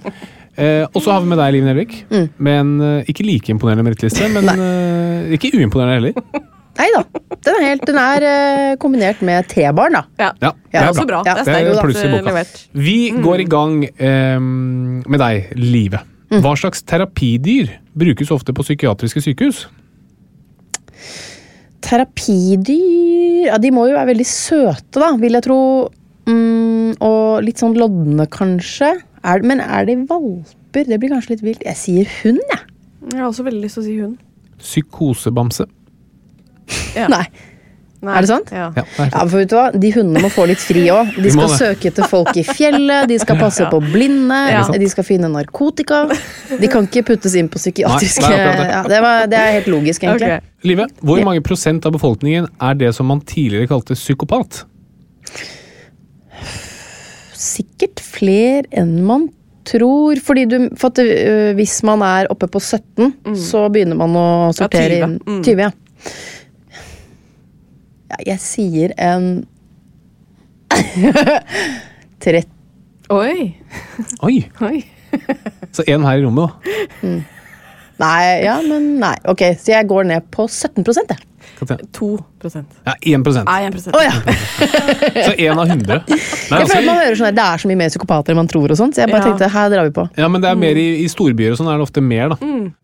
Eh, og så har vi med deg, Liv Nelvik. Mm. Med en eh, ikke like imponerende merittliste, men eh, ikke uimponerende heller. Nei da. Den er, helt, den er eh, kombinert med T-barn, da. ja. Ja, Det er også bra. Ja. Det er Det er sterkt pluss i boka. levert. Vi går i gang eh, med deg, Live. Mm. Hva slags terapidyr brukes ofte på psykiatriske sykehus? Terapidyr Ja, de må jo være veldig søte, da, vil jeg tro. Mm, og litt sånn lodne, kanskje. Er, men er det valper? Det blir kanskje litt vilt. Jeg sier hund, jeg. Jeg har også veldig lyst til å si hund. Psykosebamse. Ja. Nei. Nei. Er det sant? Ja. Ja, Ja, for vet du hva? De hundene må få litt fri òg. De skal søke etter folk i fjellet, de skal passe på blinde, Ja. de skal finne narkotika. De kan ikke puttes inn på psykiatriske Nei, det det. ja, det, var, det er helt logisk, egentlig. Okay. Live, hvor mange prosent av befolkningen er det som man tidligere kalte psykopat? Sikkert flere enn man tror. Fordi du, for at, uh, hvis man er oppe på 17, så begynner man å sortere 20. inn Mm. 20. Ja. ja, jeg sier en 30 Oi. Oi! Oi. Så én her i rommet, da. Nei, ja, men nei. Ok, så jeg går ned på 17 jeg. Katrine. 2 prosent. Ja, 1 prosent. Nei, 1 Å ja. Så én av hundre. Nei, Jeg føler altså, man hører sånn her, Det er så mye mer psykopater enn man tror, og sånt, så jeg bare Ja. tenkte her drar vi på. ja, men det er mer i, i storbyer og sånn er det ofte mer, da.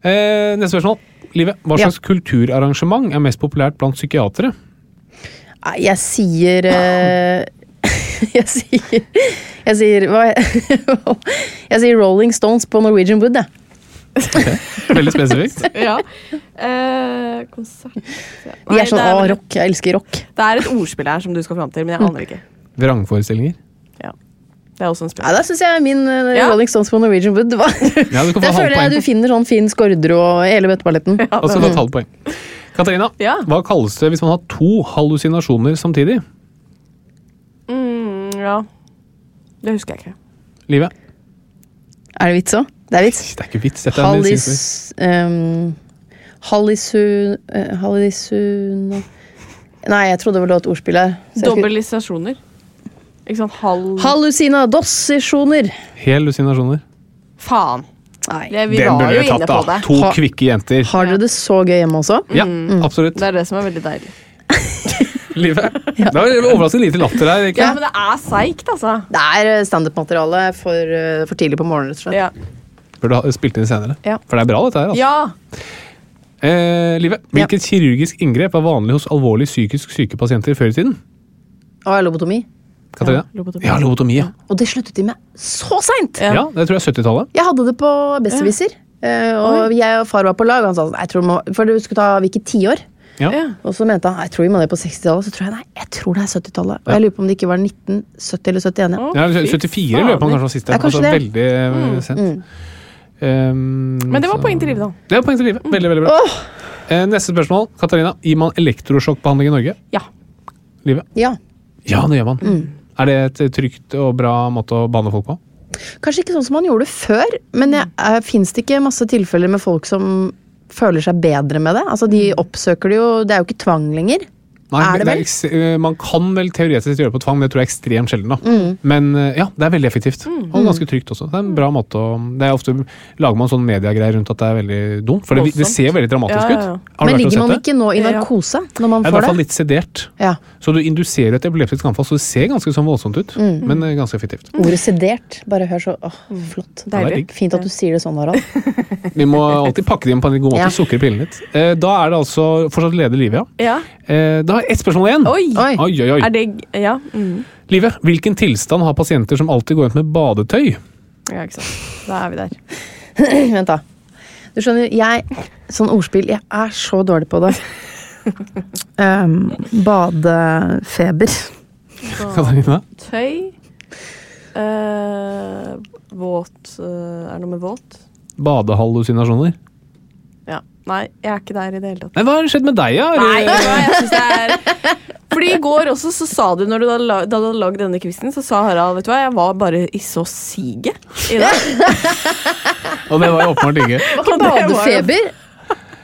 Eh, neste spørsmål. Live, hva Ja. slags kulturarrangement er mest populært blant psykiatere? Nei, Jeg sier eh, Jeg sier Jeg sier hva Jeg sier Rolling Stones på Norwegian Wood, jeg. Veldig spesifikt. Ja. Eh, konsert De er sånn det, å, rock. Jeg elsker rock. det er et ordspill her som du skal fram til, men jeg aner ikke. Vrangforestillinger. Det er også en Ja, spill. Da syns jeg min uh, Ja. Rolling Stones på Norwegian Wood var Ja, du Der føler jeg du finner sånn fin Skårderud og hele bøtteballetten. Og så et halvt poeng. Katarina, Ja. hva kalles det hvis man har to hallusinasjoner samtidig? Mm, ja. Det husker jeg ikke. Live? Er det vits òg? Det er vits. Det er ikke vits. Dette er en Hallis... medisinsk Um, Hallisun... Uh, Hallisun... Nei, jeg trodde det var et ordspill her. Dobbellisasjoner. Ikke sant? Hall... Hallusinadossisjoner. Hallusinasjoner. Faen. Nei. Det, vi Den var burde vi tatt, da. To kvikke jenter. Har dere det så gøy hjemme også? Ja, absolutt. Det er det som er veldig deilig. Live? Det var overraskende lite latter her. ikke? Ja, men det er seigt, altså. Det er eh, standup-materiale for, eh, for tidlig på morgenen, rett og slett. Ja. Burde ha spilt inn senere. Ja. For det er bra, dette her. altså. ja. Eh, Live, hvilket kirurgisk inngrep var vanlig hos alvorlig psykisk syke pasienter før i tiden? Og lobotomi. Katarina? Ja, lobotomi. Ja, lobotomi. Ja, Og det sluttet de med så seint! Ja. ja det tror jeg er 70-tallet. Jeg hadde det på Besserwisser. eh, Og jeg og far var på lag. Og han sa sånn, jeg tror må, For du skulle ta hvilket tiår? Ja. Ja. Og så mente han jeg tror vi må ned på 60-tallet. Så tror jeg nei, jeg tror det er 70-tallet. Og jeg lurer på om det ikke var 1970 eller 71. Ja. Ja, 74 lurer jeg på om kanskje var siste. Ja, kanskje altså, det. veldig mm. sent. Um, Men det var så- poeng til livet, da. Det var poeng til livet. Veldig, veldig bra. Oh. Eh, neste spørsmål. Katarina, gir man elektrosjokkbehandling i Norge? Ja. Livet? Ja. Ja, det gjør man. Mm. Er det et trygt og bra måte å behandle folk på? Kanskje ikke sånn som man gjorde før, men mm. fins det ikke masse tilfeller med folk som føler seg bedre med det? Altså, De oppsøker det jo Det er jo ikke tvang lenger. Nei, Er det vel? Det er man kan vel teoretisk gjøre det på tvang, men det tror jeg er ekstremt sjelden. da. Mm. Men eh, ja, det er veldig effektivt. Og ganske trygt også. Det er en bra måte å Det er ofte lager man sånn mediegreier rundt at det er veldig dumt, for det, det ser veldig dramatisk Ja, ja, ut. Har Men ligger man ikke nå i Ja, ja. narkose når man får det? I hvert fall litt sedert. Ja. Så du induserer et epileptisk anfall, så det ser ganske sånn voldsomt ut, Mm. men eh, ganske effektivt. Ordet sedert. Bare hør så åh, flott. Deilig. det er. Fint at du sier det sånn, Harald. Vi må alltid pakke det inn på en god måte. Ja. Sukker i pillene litt. Eh, Da er det altså fortsatt leder Live, ja. Ja. Eh, Da har ett spørsmål igjen. Oi! Oi. Oi, oi, oi. Er det Ja. Mm. Live, hvilken tilstand har pasienter som alltid går rundt med badetøy? ja, ikke sant. Da er vi der. Vent, da. Du skjønner, jeg Sånn ordspill, jeg er så dårlig på det. Um, badefeber. Katarina? Tøy. Eh, våt uh, Er det noe med våt? Badehallusinasjoner? Ja. Nei, jeg er ikke der i det hele tatt. Men Hva har skjedd med deg, da? Nei, jeg synes det er Fordi i går også så sa du, når du hadde lag- da du hadde lagd denne quizen, så sa Harald vet du hva, jeg var bare i så siget i dag. Og det var jo åpenbart ikke. Var jo- Badefeber?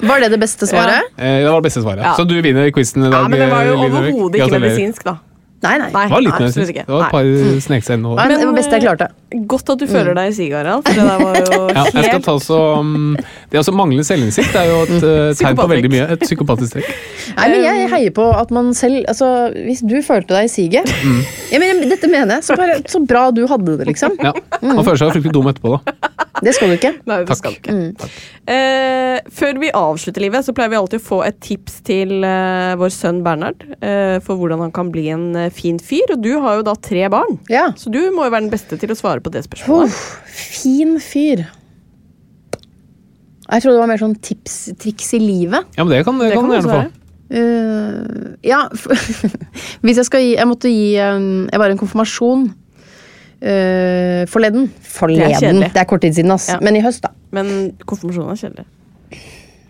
Var det det beste svaret? Eh, Det var det beste svaret. Ja. Så du vinner quizen i dag. Ja, men det var jo eh, overhodet ikke medisinsk, da. Nei, nei. Nei, Det var litt nei, absolutt ikke. Det var et par snek seg inn og det var det beste jeg klarte. Godt at du føler deg i siget, Harald. For det der var jo ja, jeg skal ta så, um, Det altså manglende selvinnsikt er jo et uh, tegn på veldig mye. Et psykopatisk trekk. Nei, men jeg heier på at man selv altså, Hvis du følte deg i siget ja, men, Dette mener jeg. Så, bare, så bra du hadde det, liksom. Ja. Man føler seg fryktelig dum etterpå, da. Det skal du ikke. Nei, det Takk. skal du ikke. Eh, før vi avslutter livet, så pleier vi alltid å få et tips til uh, vår sønn Bernhard eh, for hvordan han kan bli en fin fyr. Og du har jo da tre barn, Ja. så du må jo være den beste til å svare på det spørsmålet. Oh, fin fyr. Jeg trodde det var mer sånn tips, triks i livet. Ja, men det kan, det Det kan kan du gjerne få. Eh, ja, hvis jeg skal gi Jeg måtte gi um, Jeg var i en konfirmasjon uh, forleden. Forleden. kjedelig. Det er kort tid siden, ass. Ja. Men i høst, da. Men konfirmasjonen er kjedelig.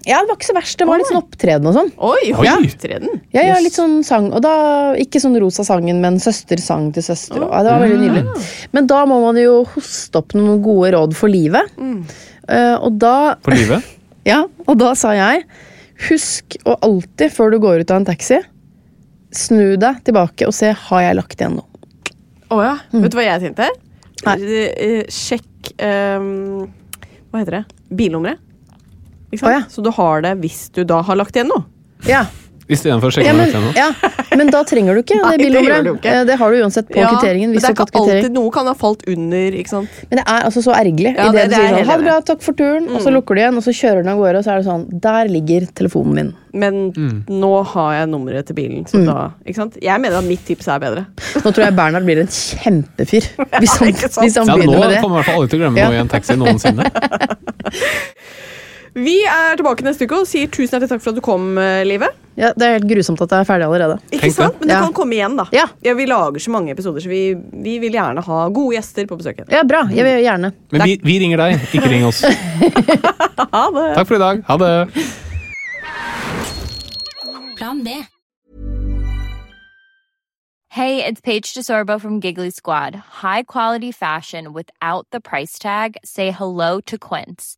Ja, det var ikke så verst. Det var litt sånn opptreden og sånn. Oi, Oi. opptreden! Ja, ja, litt sånn sang. Og da, ikke sånn rosa sangen, men søster sang til søster. og- Ja, det var veldig nydelig. Men da må man jo hoste opp noen gode råd for livet. Eh, og da For livet. Ja, og da sa jeg Husk å alltid, før du går ut av en taxi, snu deg tilbake og se har jeg lagt igjen noe. Å ja. Vet du hva jeg tenkte? Nei. Eh, eh, sjekk ehm, Hva heter det? Bilnummeret. Ikke sant? Å ja. Så du har det hvis du da har lagt igjen noe. Ja, Istedenfor å sjekke ja, men, noe. ja, men da trenger du ikke Nei, det det gjør du bilnummeret. Det. Eh, Det har du uansett på Ja, kvitteringen. men det er ikke alltid Noe kan ha falt under, ikke sant. Men det er altså så ergerlig. Ja, i det, det- du det sier sånn, ha det bra, takk for turen, og så lukker du igjen, og så kjører den av gårde, og så er det sånn Der ligger telefonen min. Men Mm. nå har jeg nummeret til bilen, så da Ikke sant. Jeg mener at mitt tips er bedre. Nå tror jeg Bernhard blir en kjempefyr hvis han, ikke hvis han Ja, begynner med det. Nå kommer i hvert fall alle til å glemme Ja. noe i en taxi noensinne. Vi er tilbake neste uke og sier tusen hjertelig takk for at du kom, eh, Live. Ja, det er helt grusomt at jeg er ferdig allerede. Ikke Tenk sant? det. Men du Ja. kan komme igjen, da. Ja. Vi lager så mange episoder, så vi, vi vil gjerne ha gode gjester på besøk. Ja, bra. Jeg vil gjerne. Men vi, vi ringer deg, ikke ring oss. Ha det! Takk for i dag. Ha det. Plan B. Hey, it's Paige DeSorbo from Giggly Squad. High quality fashion without the price tag. Say hello to Quince.